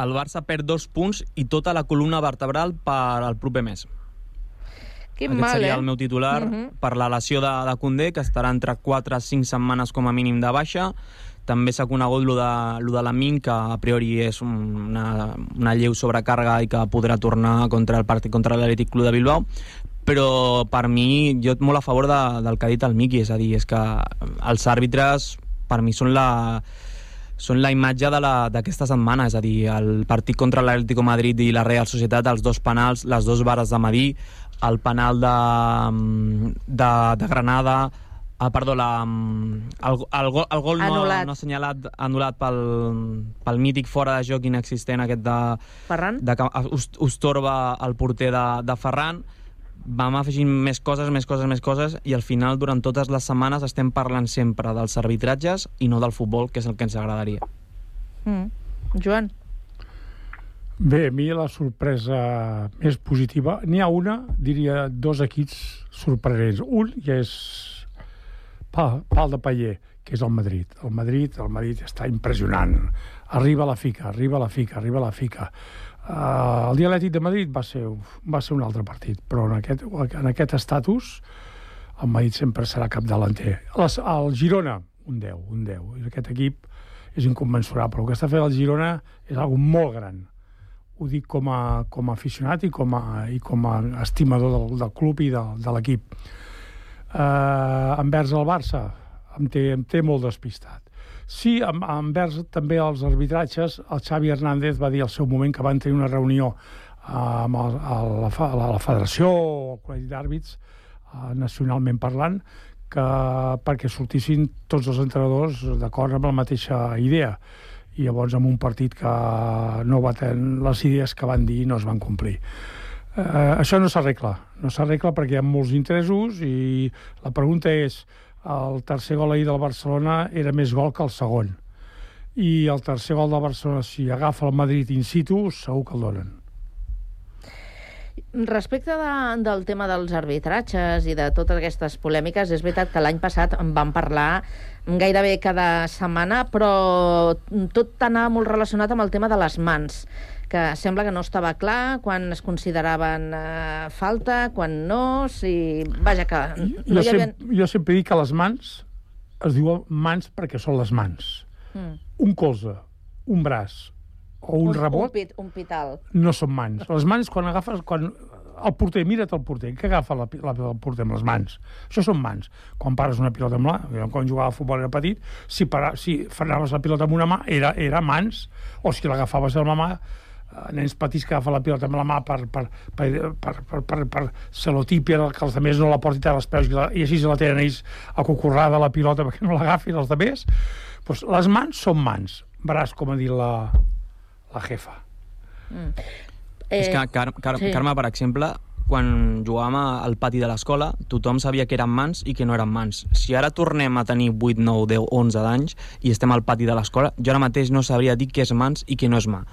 El Barça perd dos punts i tota la columna vertebral per al proper mes. Quin Aquest mal, seria eh? el meu titular, Mhm. per la lesió de, de Condé, que estarà entre 4 a 5 setmanes com a mínim de baixa. També s'ha conegut lo de, lo de la Min, que a priori és un- una, una lleu sobrecàrrega i que podrà tornar contra el partit contra l'Atlètic Club de Bilbao. Però per mi, jo molt a favor de, del que ha dit el Miqui, és a dir, és que els àrbitres per mi són la, són la imatge d'aquesta setmana, és a dir, el partit contra l'Atlético Madrid i la Real Societat, els dos penals, les dos vares de Madí, el penal de, de, de Granada, ah, perdó, la, el, el, gol, el gol no, Anul·lat. no assenyalat, anul·lat pel, pel mític fora de joc inexistent aquest de, Ferran? de que us, us torba el porter de, de Ferran vam afegint més coses, més coses, més coses i al final durant totes les setmanes estem parlant sempre dels arbitratges i no del futbol, que és el que ens agradaria. Mm. Joan. Bé, a mi la sorpresa més positiva... N'hi ha una, diria, dos equips sorprenents. Un ja és pal, pal de paller, que és el Madrid. El Madrid, el Madrid està impressionant. Arriba a la fica, arriba a la fica, arriba a la fica. Uh, el dialètic de Madrid va ser, va ser un altre partit, però en aquest, en aquest estatus el Madrid sempre serà capdavanter. Les, el Girona, un 10, un 10. I aquest equip és inconmensurable. El que està fent el Girona és algo molt gran. Ho dic com a, com a aficionat i com a, i com a estimador del, del club i de, de l'equip. Uh, envers el Barça em té, em té molt despistat. Sí, en- envers també els arbitratges, el Xavi Hernández va dir al seu moment que van tenir una reunió eh, amb el, a la, a la federació o el col·legi d'àrbits, eh, nacionalment parlant, que perquè sortissin tots els entrenadors d'acord amb la mateixa idea. I llavors amb un partit que no va tenir les idees que van dir no es van complir. Eh, això no s'arregla. No s'arregla perquè hi ha molts interessos i la pregunta és el tercer gol ahir del Barcelona era més gol que el segon. I el tercer gol del Barcelona, si agafa el Madrid in situ, segur que el donen. Respecte de, del tema dels arbitratges i de totes aquestes polèmiques, és veritat que l'any passat en vam parlar gairebé cada setmana, però tot anava molt relacionat amb el tema de les mans, que sembla que no estava clar quan es consideraven eh, falta, quan no, si... Vaja, que no Jo, hi havia... sempre, jo sempre dic que les mans es diuen mans perquè són les mans. Mm. Un colze, un braç o un, un rebot Un, pit, un pital. no són mans. Les mans, quan agafes, quan el porter, mira't el porter, que agafa la, la, el porter amb les mans. Això són mans. Quan pares una pilota amb la... jo Quan jugava a futbol era petit, si, para, si frenaves la pilota amb una mà, era, era mans, o si l'agafaves amb la mà, nens petits que agafen la pilota amb la mà per, per, per, per, per, per, per celotípia, que els altres no la portin als peus i, la, i així se la tenen ells acucurrada la pilota perquè no l'agafin els altres. Pues les mans són mans. Veràs com ha dit la, la jefa. Mm. És que, Car Car sí. Carme, per exemple, quan jugàvem al pati de l'escola, tothom sabia que eren mans i que no eren mans. Si ara tornem a tenir 8, 9, 10, 11 d'anys i estem al pati de l'escola, jo ara mateix no sabria dir què és mans i què no és mà.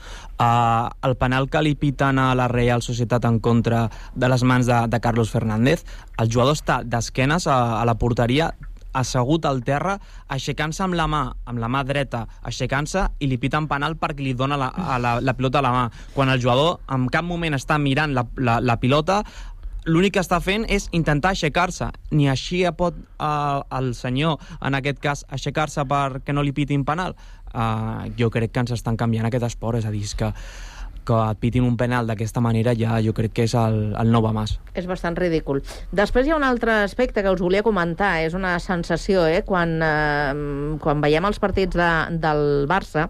Uh, el penal que li piten a la Real Societat en contra de les mans de, de Carlos Fernández, el jugador està d'esquenes a, a la porteria assegut al terra, aixecant-se amb la mà, amb la mà dreta, aixecant-se i li piten penal perquè li dona la, a la, la pilota a la mà. Quan el jugador en cap moment està mirant la, la, la pilota, l'únic que està fent és intentar aixecar-se. Ni així pot uh, el senyor, en aquest cas, aixecar-se perquè no li pitin penal. Uh, jo crec que ens estan canviant aquest esport, és a dir, que que et pitin un penal d'aquesta manera ja jo crec que és el, el nou Mas. És bastant ridícul. Després hi ha un altre aspecte que us volia comentar, és una sensació, eh? quan, eh, quan veiem els partits de, del Barça,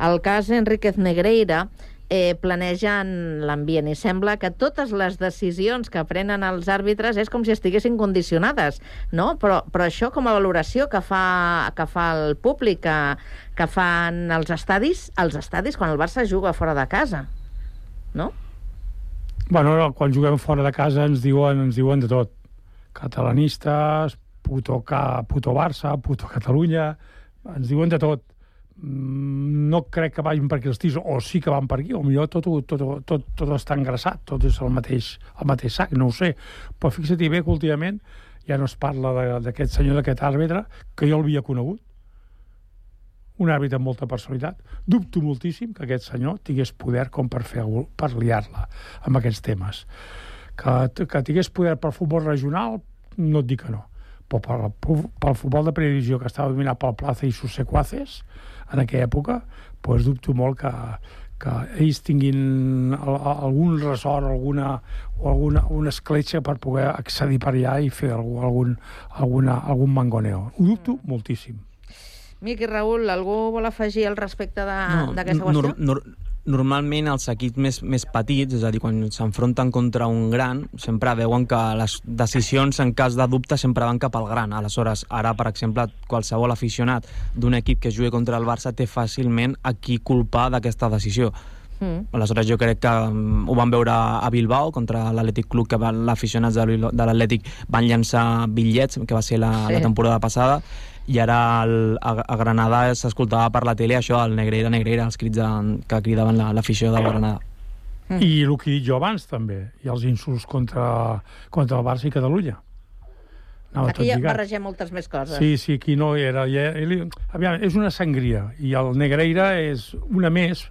el cas Enríquez Negreira eh, planegen l'ambient i sembla que totes les decisions que prenen els àrbitres és com si estiguessin condicionades, no? Però, però això com a valoració que fa, que fa el públic, que, que fan els estadis, els estadis quan el Barça juga fora de casa, no? Bueno, no, quan juguem fora de casa ens diuen, ens diuen de tot. Catalanistes, puto, ca, puto Barça, puto Catalunya, ens diuen de tot. Mm, No crec que vagin per aquí els tirs, o sí que van per aquí, o millor tot, tot, tot, tot està engraçat, tot és el mateix, el mateix sac, no ho sé. Però fixa-t'hi bé que últimament ja no es parla d'aquest senyor, d'aquest àrbitre, que jo l'havia conegut, un àrbitre amb molta personalitat. Dubto moltíssim que aquest senyor tingués poder com per fer per liar-la amb aquests temes. Que, que tingués poder per futbol regional, no et dic que no. Però pel, pel futbol de previsió que estava dominat pel Plaza i sus sequaces, en aquella època, doncs dubto molt que, que ells tinguin al- al- algun ressort, alguna, o alguna una escletxa per poder accedir per allà i fer algun, alguna, algun mangoneo. Ho dubto moltíssim. Miqui Raül, algú vol afegir al respecte d'aquesta qüestió? nor, nor, normalment els equips més, més petits, és a dir, quan s'enfronten contra un gran, sempre veuen que les decisions en cas de dubte sempre van cap al gran. Aleshores, ara, per exemple, qualsevol aficionat d'un equip que jugui contra el Barça té fàcilment a qui culpar d'aquesta decisió. Mm. Aleshores jo crec que um, ho van veure a Bilbao contra l'Atlètic Club, que van- l'aficionats de l'Atlètic van llançar bitllets, que va ser la, Sí. la temporada passada, i ara el, a, a Granada s'escoltava per la tele això, el Negreira, Negreira, els crits de, que cridaven la- l'afició de Granada. Mm. I el que he dit jo abans, també, i els insults contra, contra el Barça i Catalunya. Anava Aquí ja barregem moltes més coses. Sí, sí, aquí no era... Ja, ell, aviam, és una sangria, i el Negreira és una més,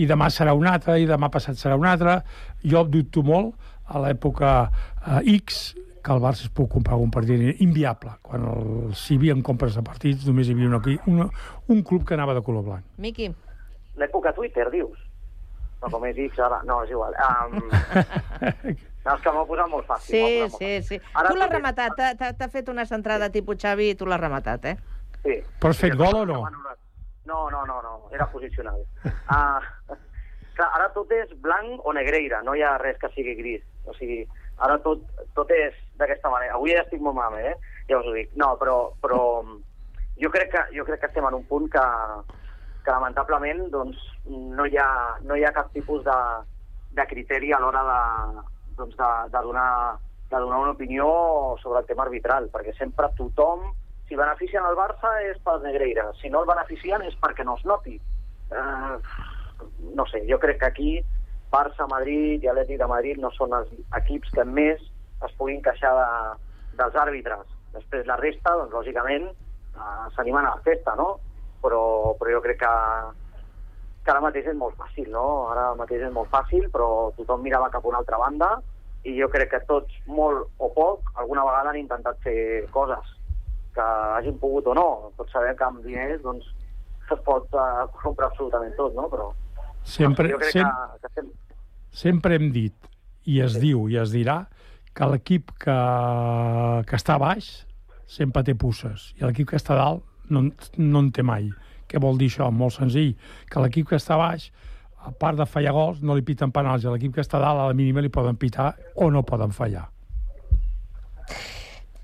i demà serà una altra, i demà passat serà una altra. Jo dubto molt, a l'època eh, X, que el Barça es pugui comprar un partit inviable. Quan el, si hi havia compres de partits, només hi havia una, una, un club que anava de color blanc. Miqui. L'època Twitter, dius? No, com és X ara... No, és igual. Um... no, és que m'ho posat molt fàcil. Sí, molt sí, sí. Ara tu l'has rematat, t'ha fet una centrada tipus Xavi i tu l'has rematat, eh? Sí. Però has fet gol o no? No, no, no, no, era posicional. Uh, clar, ara tot és blanc o negreira, no hi ha res que sigui gris. O sigui, ara tot, tot és d'aquesta manera. Avui ja estic molt malament, eh? Ja us ho dic. No, però, però jo, crec que, jo crec que estem en un punt que, que lamentablement doncs, no, hi ha, no hi ha cap tipus de, de criteri a l'hora de, doncs, de, de, donar, de donar una opinió sobre el tema arbitral, perquè sempre tothom, si beneficien el Barça és pel Negreira, si no el beneficien és perquè no es noti. Eh, no sé, jo crec que aquí Barça, Madrid i Atlètic de Madrid no són els equips que més es puguin queixar de, dels àrbitres. Després la resta, doncs, lògicament, eh, s'animen a la festa, no? Però, però jo crec que, que ara mateix és molt fàcil, no? Ara mateix és molt fàcil, però tothom mirava cap a una altra banda i jo crec que tots, molt o poc, alguna vegada han intentat fer coses que hagin pogut o no. Tots sabem que amb diners doncs, es pot uh, comprar absolutament tot, no? Però Sempre, jo crec sem que, que estem... sempre hem dit, i es diu i es dirà que l'equip que, que està baix sempre té pusses i l'equip que està dalt no, no en té mai. Què vol dir això? Molt senzill, que l'equip que està baix, a part de fallar gols, no li piten penals, i l'equip que està dalt a la mínima li poden pitar o no poden fallar.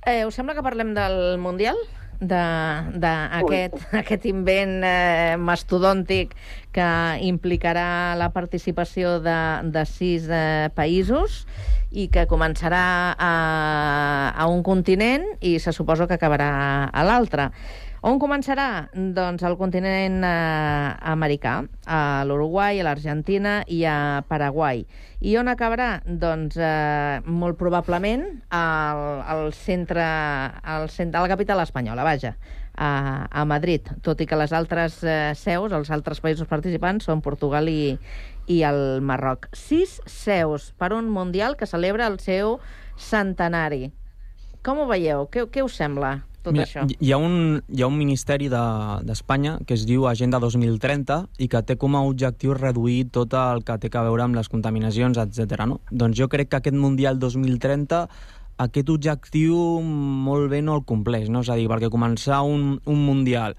Eh, us sembla que parlem del Mundial? d'aquest aquest invent eh, mastodòntic que implicarà la participació de, de sis eh, països i que començarà a, a un continent i se suposa que acabarà a l'altre. On començarà? Doncs al continent eh, americà, a l'Uruguai, a l'Argentina i a Paraguai. I on acabarà? Doncs eh, molt probablement al, al centre, al centre, a la capital espanyola, vaja, a, a Madrid, tot i que les altres eh, seus, els altres països participants, són Portugal i, i el Marroc. Sis seus per un Mundial que celebra el seu centenari. Com ho veieu? Què, què us sembla tot Mira, això? Hi ha un, hi ha un ministeri de- d'Espanya de, que es diu Agenda 2030 i que té com a objectiu reduir tot el que té a veure amb les contaminacions, etc. No? Doncs jo crec que aquest Mundial 2030 aquest objectiu molt bé no el compleix, no? És a dir, perquè començar un, un Mundial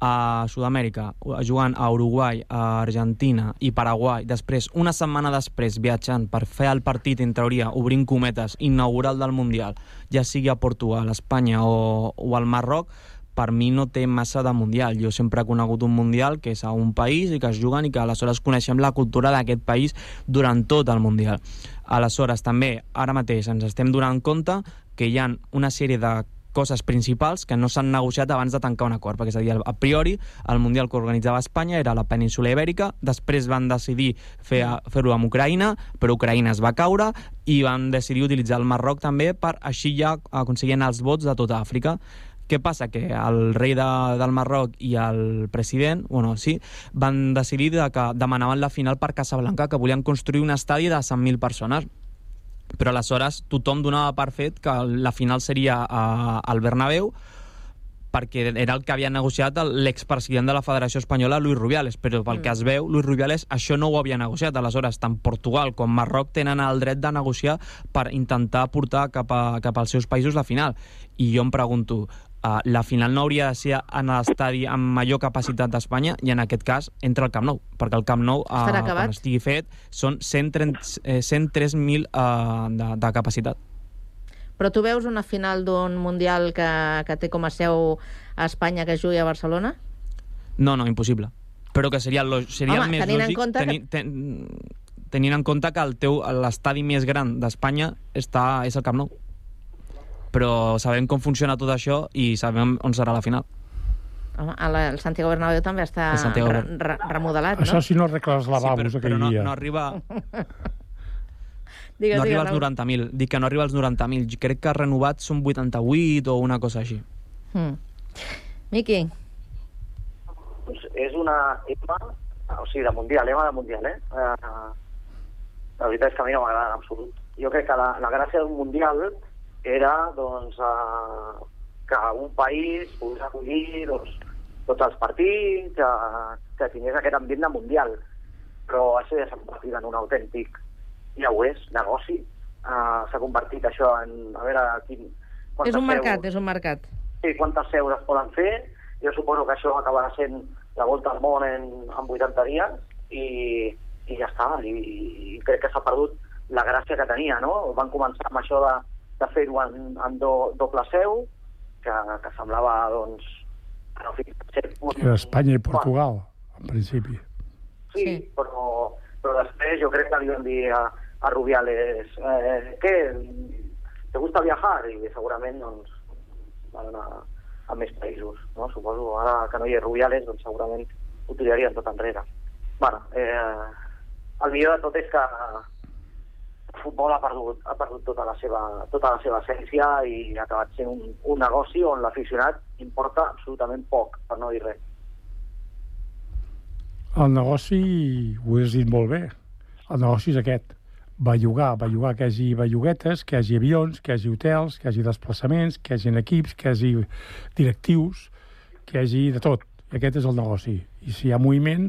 a Sud-amèrica, jugant a Uruguai, a Argentina i Paraguai, després, una setmana després, viatjant per fer el partit, en teoria, obrint cometes, inaugural del Mundial, ja sigui a Portugal, a Espanya o, o al Marroc, per mi no té massa de Mundial. Jo sempre he conegut un Mundial que és a un país i que es juguen i que aleshores coneixem la cultura d'aquest país durant tot el Mundial. Aleshores, també, ara mateix, ens estem donant compte que hi ha una sèrie de coses principals que no s'han negociat abans de tancar un acord, perquè és a dir, a priori el Mundial que organitzava Espanya era la península Ibèrica, després van decidir fer- fer-ho amb Ucraïna, però Ucraïna es va caure i van decidir utilitzar el Marroc també per així ja aconseguir els vots de tota Àfrica. Què passa? Que el rei de, del Marroc i el president, bueno, sí, van decidir de que demanaven la final per Casablanca, que volien construir un estadi de 100.000 persones però aleshores tothom donava per fet que la final seria a, al Bernabéu perquè era el que havia negociat l'expresident de la Federació Espanyola, Luis Rubiales, però pel mm. que es veu, Luis Rubiales això no ho havia negociat. Aleshores, tant Portugal com Marroc tenen el dret de negociar per intentar portar cap, a, cap als seus països la final. I jo em pregunto, uh, la final no hauria de ser en l'estadi amb major capacitat d'Espanya i en aquest cas entra el Camp Nou, perquè el Camp Nou, uh, quan estigui fet, són 130 eh, 103.000 uh, de, de capacitat. Però tu veus una final d'un Mundial que, que té com a seu a Espanya que jugui a Barcelona? No, no, impossible. Però que seria, lo, seria Home, el més tenint en lògic... compte que- ten, tenint en compte que l'estadi més gran d'Espanya està és el Camp Nou. Però sabem com funciona tot això i sabem on serà la final. Home, la, el Santiago Bernabéu també està Santiago re, re, remodelat, Això no? si no arregla els lavabos sí, però, aquell però no, dia. no arriba... Digues, no arriba digues, als Raül. 90.000. Dic que no arriba als 90.000. Crec que renovat són 88 o una cosa així. Mm. Miqui, Doncs és una EMA, o sigui, de Mundial, EMA de Mundial, eh? Uh, la veritat és que a mi no m'agrada en absolut. Jo crec que la, la gràcia d'un Mundial era, doncs, uh, que un país pogués acollir doncs, tots els partits, que, que tingués aquest ambient de Mundial. Però això ja s'ha convertit en un autèntic, ja ho és, negoci. Uh, s'ha convertit això en, a veure, quin, és un seus- mercat, és un mercat. sí, quantes seus es poden fer. Jo suposo que això acabarà sent la volta al món en, en 80 dies i, i ja està. I, i crec que s'ha perdut la gràcia que tenia, no? Van començar amb això de, de fer-ho en, en do, doble seu, que, que semblava, doncs, ser un... Era Espanya i Portugal, en principi. Sí, sí. Però, però després jo crec que li van dir a, a Rubiales eh, què, te gusta viajar? I segurament doncs, van anar a més països, no? Suposo, ara que no hi ha Rubiales, doncs segurament ho tirarien tot enrere. bueno, eh, el millor de tot és que futbol ha perdut, ha perdut tota, la seva, tota la seva essència i ha acabat sent un, un negoci on l'aficionat importa absolutament poc, per no dir res. El negoci, ho has dit molt bé, el negoci és aquest. Bellugar, bellugar que hi hagi belluguetes, que hi hagi avions, que hi hagi hotels, que hi hagi desplaçaments, que hi hagi equips, que hi hagi directius, que hi hagi de tot. I aquest és el negoci. I si hi ha moviment,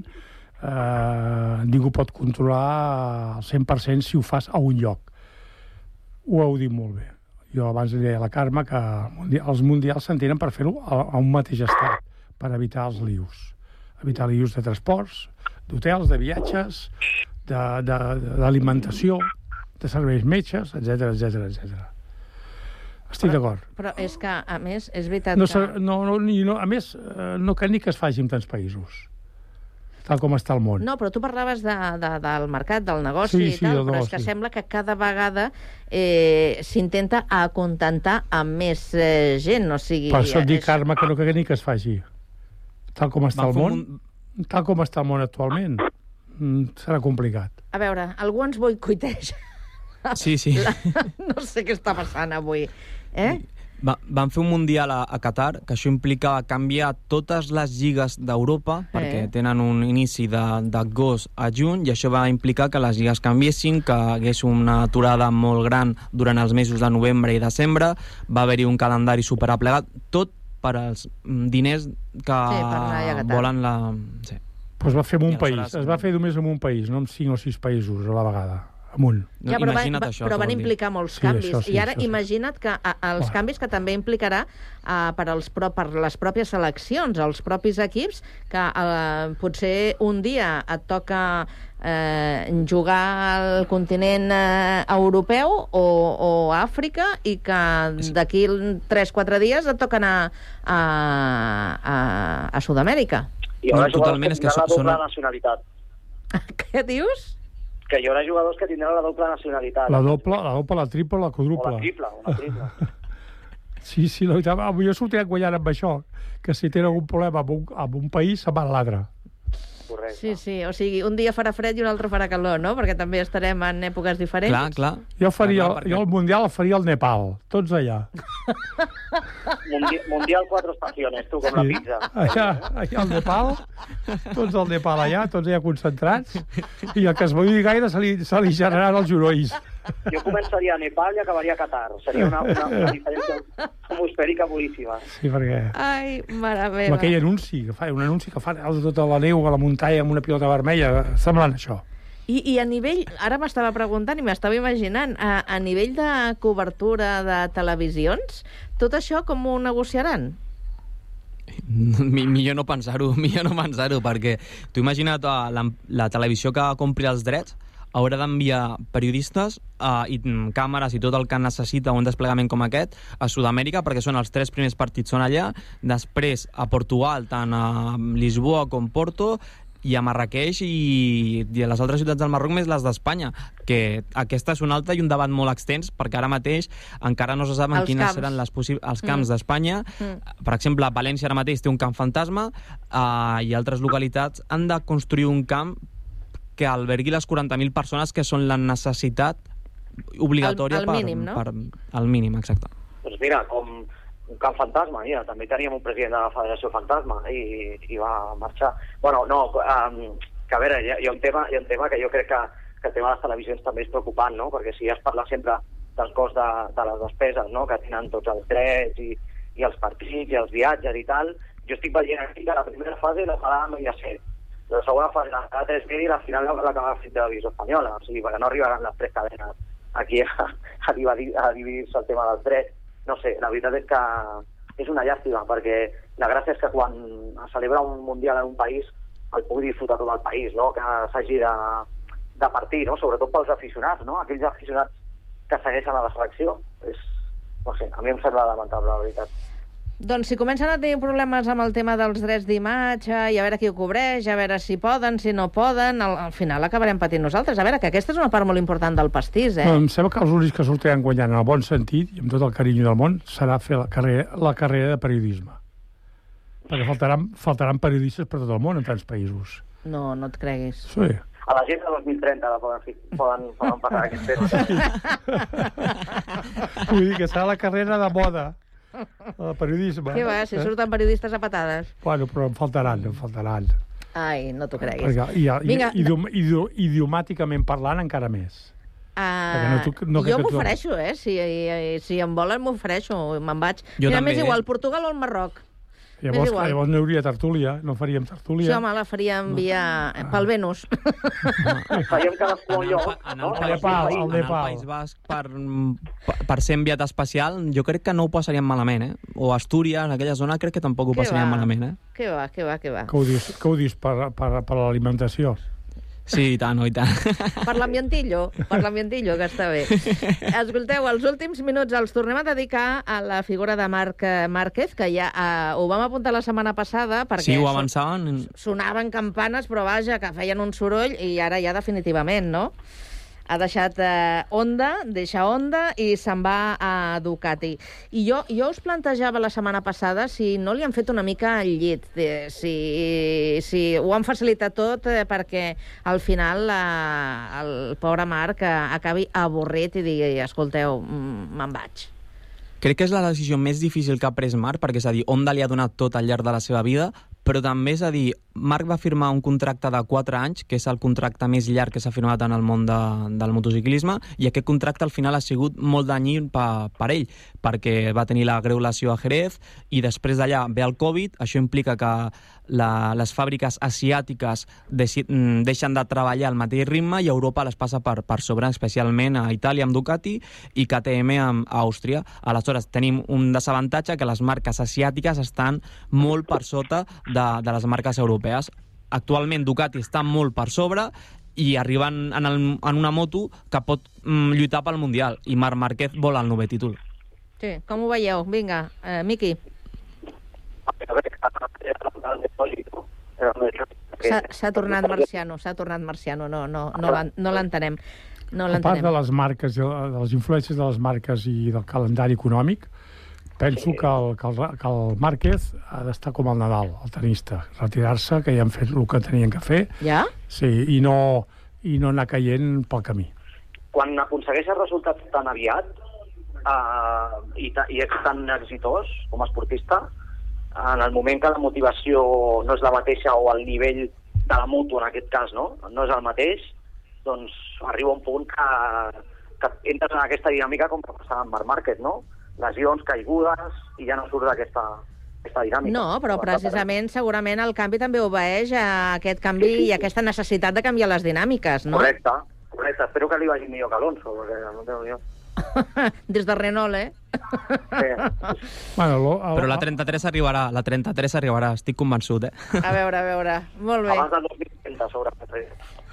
eh, ningú pot controlar al 100% si ho fas a un lloc. Ho heu dit molt bé. Jo abans li deia a la Carme que els mundials s'entenen per fer-ho a, a un mateix estat, per evitar els lius. Evitar lius de transports, d'hotels, de viatges, de- de- d'alimentació, de, de serveis metges, etc etc etc. Estic d'acord. Però és que, a més, és veritat No, que... no, no, no, a més, eh, no cal ni que es faci en tants països, tal com està el món. No, però tu parlaves de, de, del mercat, del negoci Sí, i sí, tal, però és que negoci. sembla que cada vegada eh, s'intenta acontentar amb més eh, gent, o sigui... Per això et dic, és- Carme, que no cal ni que es faci. Tal com està Van el món, tal com està el món actualment, mm, serà complicat. A veure, algú ens boicoteja. Sí, sí. La... No sé què està passant avui. Eh? Va, van fer un Mundial a, a Qatar, que això implicava canviar totes les lligues d'Europa, Eh. perquè tenen un inici de- d'agost a juny, i això va implicar que les lligues canviessin, que hagués una aturada molt gran durant els mesos de novembre i desembre, va haver-hi un calendari superaplegat, tot per als mm, diners que Qatar. volen la... Sí. Pues va fer en un I país, es va fer només en un país, no en cinc o sis països a la vegada, amunt. Ja, però, va, va, però van implicar molts Sí, canvis. això sí, I ara això sí. imagina't que a, els canvis que també implicarà uh, per, als, pro, per les pròpies seleccions, els propis equips, que uh, potser un dia et toca eh, jugar al continent eh, europeu o, o a Àfrica i que d'aquí 3-4 dies et toca anar a, a, a Sud-amèrica. Haurà No, totalment, és que la són- doble són- nacionalitat. Què dius? Que hi haurà jugadors que tindran la doble nacionalitat. La doble, la doble, la triple, la O quadruple. la triple, una triple. Sí, sí, la veritat, ah, jo sortiré guanyant amb això, que si tenen algun problema amb un, amb un país, se'n va a l'altre. Correcte. Sí, sí, o sigui, un dia farà fred i un altre farà calor, no? Perquè també estarem en èpoques diferents. Clar, clar. Jo, faria, Clar, clar, perquè- jo el Mundial el faria al Nepal, tots allà. Mundi mundial quatre estacions, tu, com la pizza. Allà, allà al Nepal, tots al Nepal allà, tots allà concentrats, i el que es moïi gaire se li, se li generaran els genolls. Jo començaria a Nepal i acabaria a Qatar. Seria una, una, una diferència atmosfèrica boníssima. Sí, perquè... Ai, mare Amb meva. aquell anunci, que fa, un anunci que de tota la neu a la muntanya amb una pilota vermella, semblant això. I, I a nivell, ara m'estava preguntant i m'estava imaginant, a, a nivell de cobertura de televisions, tot això com ho negociaran? Mi- millor no pensar-ho, millor no pensar-ho, perquè tu imagina't eh, la, la televisió que compri els drets haurà d'enviar periodistes uh, i càmeres i tot el que necessita un desplegament com aquest a Sud-amèrica, perquè són els tres primers partits són allà, després a Portugal, tant a Lisboa com Porto, i a Marrakeix i, i a les altres ciutats del Marroc més les d'Espanya, que aquesta és una altra i un debat molt extens, perquè ara mateix encara no se saben Els quines camps. seran les els camps Mm. d'Espanya. Mm. Per exemple, València ara mateix té un camp fantasma uh, i altres localitats han de construir un camp que albergui les 40.000 persones que són la necessitat obligatòria El- el mínim, no? per, per... El mínim, exacte. Doncs mira, com un camp fantasma, mira, també teníem un president de la Federació Fantasma i, i va marxar. Bueno, no, um, que a veure, hi ha, hi ha, un tema, hi ha un tema que jo crec que, que el tema de les televisions també és preocupant, no? Perquè si es parla sempre del cost de, de les despeses, no?, que tenen tots els drets i, i els partits i els viatges i tal, jo estic veient aquí que la primera fase la farà amb Mediaset, la segona fase la farà 3 i la final la- l'acaba fent Televisió Espanyola, o sigui, perquè no arribaran les tres cadenes aquí a, a, dividir- a dividir-se el tema dels drets. No sé, la veritat és que és una llàstima, perquè la gràcia és que quan es celebra un Mundial en un país el pugui disfrutar tot el país, no? que s'hagi de, de partir, no? sobretot pels aficionats, no? aquells aficionats que segueixen a la selecció. És, no sé, a mi em sembla lamentable, la veritat. Doncs si comencen a tenir problemes amb el tema dels drets d'imatge i a veure qui ho cobreix, a veure si poden, si no poden, al, al final acabarem patint nosaltres. A veure, que aquesta és una part molt important del pastís, eh? No, em sembla que els únics que sortiran guanyant en el bon sentit i amb tot el carinyo del món serà fer la carrera, la carrera de periodisme. Perquè faltaran, faltaran periodistes per tot el món en tants països. No, no et creguis. Sí. A la gent de 2030 la poden, poden, poden passar aquest temps. Vull dir que serà la carrera de moda, de periodisme. Què va, si Eh? surten periodistes a patades. Bueno, però en faltaran, en faltaran. Ai, no t'ho creguis. Perquè, i, i, Vinga, idiom, idiom, idiomàticament parlant encara més. perquè no Uh, tu- no jo m'ofereixo, eh? Si, si em volen, m'ofereixo, me'n vaig. Jo Mira, també, m'és eh? igual, Portugal o el Marroc. Llavors, llavors no hi hauria tertúlia, no faríem tertúlia. Sí, home, la faríem via... pel Venus. Faríem cadascú un lloc, En no? el, País, el en el. País Basc per, per- ser enviat especial, jo crec que no ho passaríem malament, eh? O Astúries, en aquella zona, crec que tampoc ho passaríem va? malament, eh? Què va, què va, què va. Que ho dius, que ho dius per, per, per l'alimentació? Sí, i tant, oh, i tant. Per l'ambientillo, per l'ambientillo, que està bé. Escolteu, els últims minuts els tornem a dedicar a la figura de Marc eh, Márquez, que ja eh, ho vam apuntar la setmana passada, perquè Sí, ho avançaven. sonaven campanes, però vaja, que feien un soroll, i ara ja definitivament, no? Ha deixat eh, Honda, deixa Honda i se'n va a Ducati. I jo, jo us plantejava la setmana passada si no li han fet una mica el llit, de, si, si ho han facilitat tot eh, perquè al final eh, el pobre Marc eh, acabi avorrit i digui, escolteu, mm, me'n vaig. Crec que és la decisió més difícil que ha pres Marc, perquè és a dir, Honda li ha donat tot al llarg de la seva vida, però també és a dir, Marc va firmar un contracte de 4 anys, que és el contracte més llarg que s'ha firmat en el món de, del motociclisme, i aquest contracte al final ha sigut molt danyí per, per ell, perquè va tenir la greu lesió a Jerez, i després d'allà ve el Covid, això implica que la, les fàbriques asiàtiques deci, mm, deixen de treballar al mateix ritme i Europa les passa per, per sobre, especialment a Itàlia amb Ducati i KTM amb Àustria. Aleshores, tenim un desavantatge que les marques asiàtiques estan molt per sota de, de les marques europees. Actualment Ducati està molt per sobre i arriben en, el, en una moto que pot mm, lluitar pel Mundial i Marc Márquez vol el nou títol. Sí, com ho veieu? Vinga, eh, Miqui. S'ha tornat marciano, s'ha tornat marciano, no, no, no, l'en- no l'entenem. No a part de les marques, de les influències de les marques i del calendari econòmic, penso que el, que el, que el Márquez ha d'estar com el Nadal, el tenista, retirar-se, que ja han fet el que tenien que fer, Ja? sí, i no, i no anar caient pel camí. Quan aconsegueixes resultats tan aviat uh, i, ta, i ets tan exitós com a esportista, en el moment que la motivació no és la mateixa o el nivell de la moto, en aquest cas, no, no és el mateix, doncs arriba un punt que, que entres en aquesta dinàmica com que passava amb Marc Márquez, no? Lesions, caigudes, i ja no surts d'aquesta aquesta dinàmica. No, però precisament segurament el canvi també obeeix a aquest canvi i a aquesta necessitat de canviar les dinàmiques, no? Correcte, correcte. Espero que li vagi millor que Alonso, perquè no ni idea. Des de Renault, eh? Bueno, lo, Però la 33 arribarà, la 33 arribarà, estic convençut, eh? A veure, a veure. Molt bé. Abans del 2030, segurament.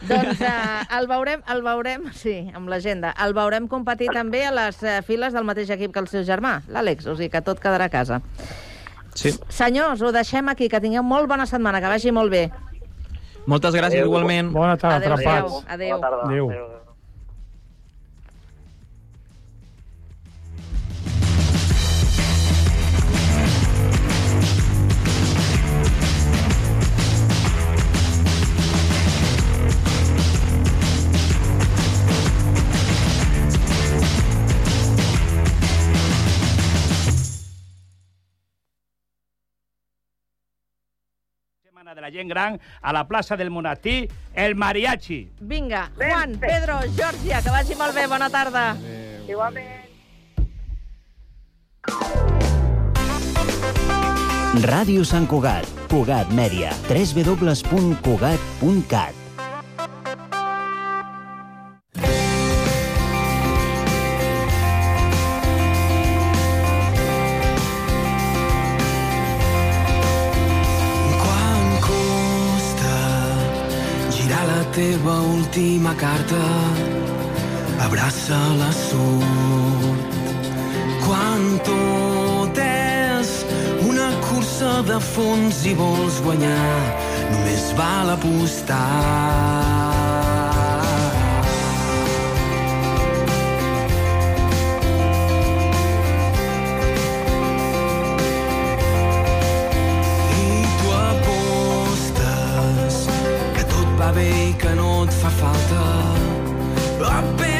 Doncs eh, el veurem, el veurem, sí, amb l'agenda, el veurem competir també a les eh, files del mateix equip que el seu germà, l'Àlex, o sigui que tot quedarà a casa. Sí. Senyors, ho deixem aquí, que tingueu molt bona setmana, que vagi molt bé. Moltes gràcies, Adéu. igualment. Bona tarda, Adéu-siau. atrapats. Adéu. Bona tarda. Adéu. Adéu. La gent gran a la plaça del Monatí, el mariachi. Vinga, Juan, Pedro, Georgia, que vagi molt bé, bona tarda. Igualment. Ràdio Sant Cugat, Cugat Mèdia, www.cugat.cat. teva última carta, abraça la sort. Quan tot és una cursa de fons i vols guanyar, només val apostar. Apostes que tot va bé i que no et fa falta apenes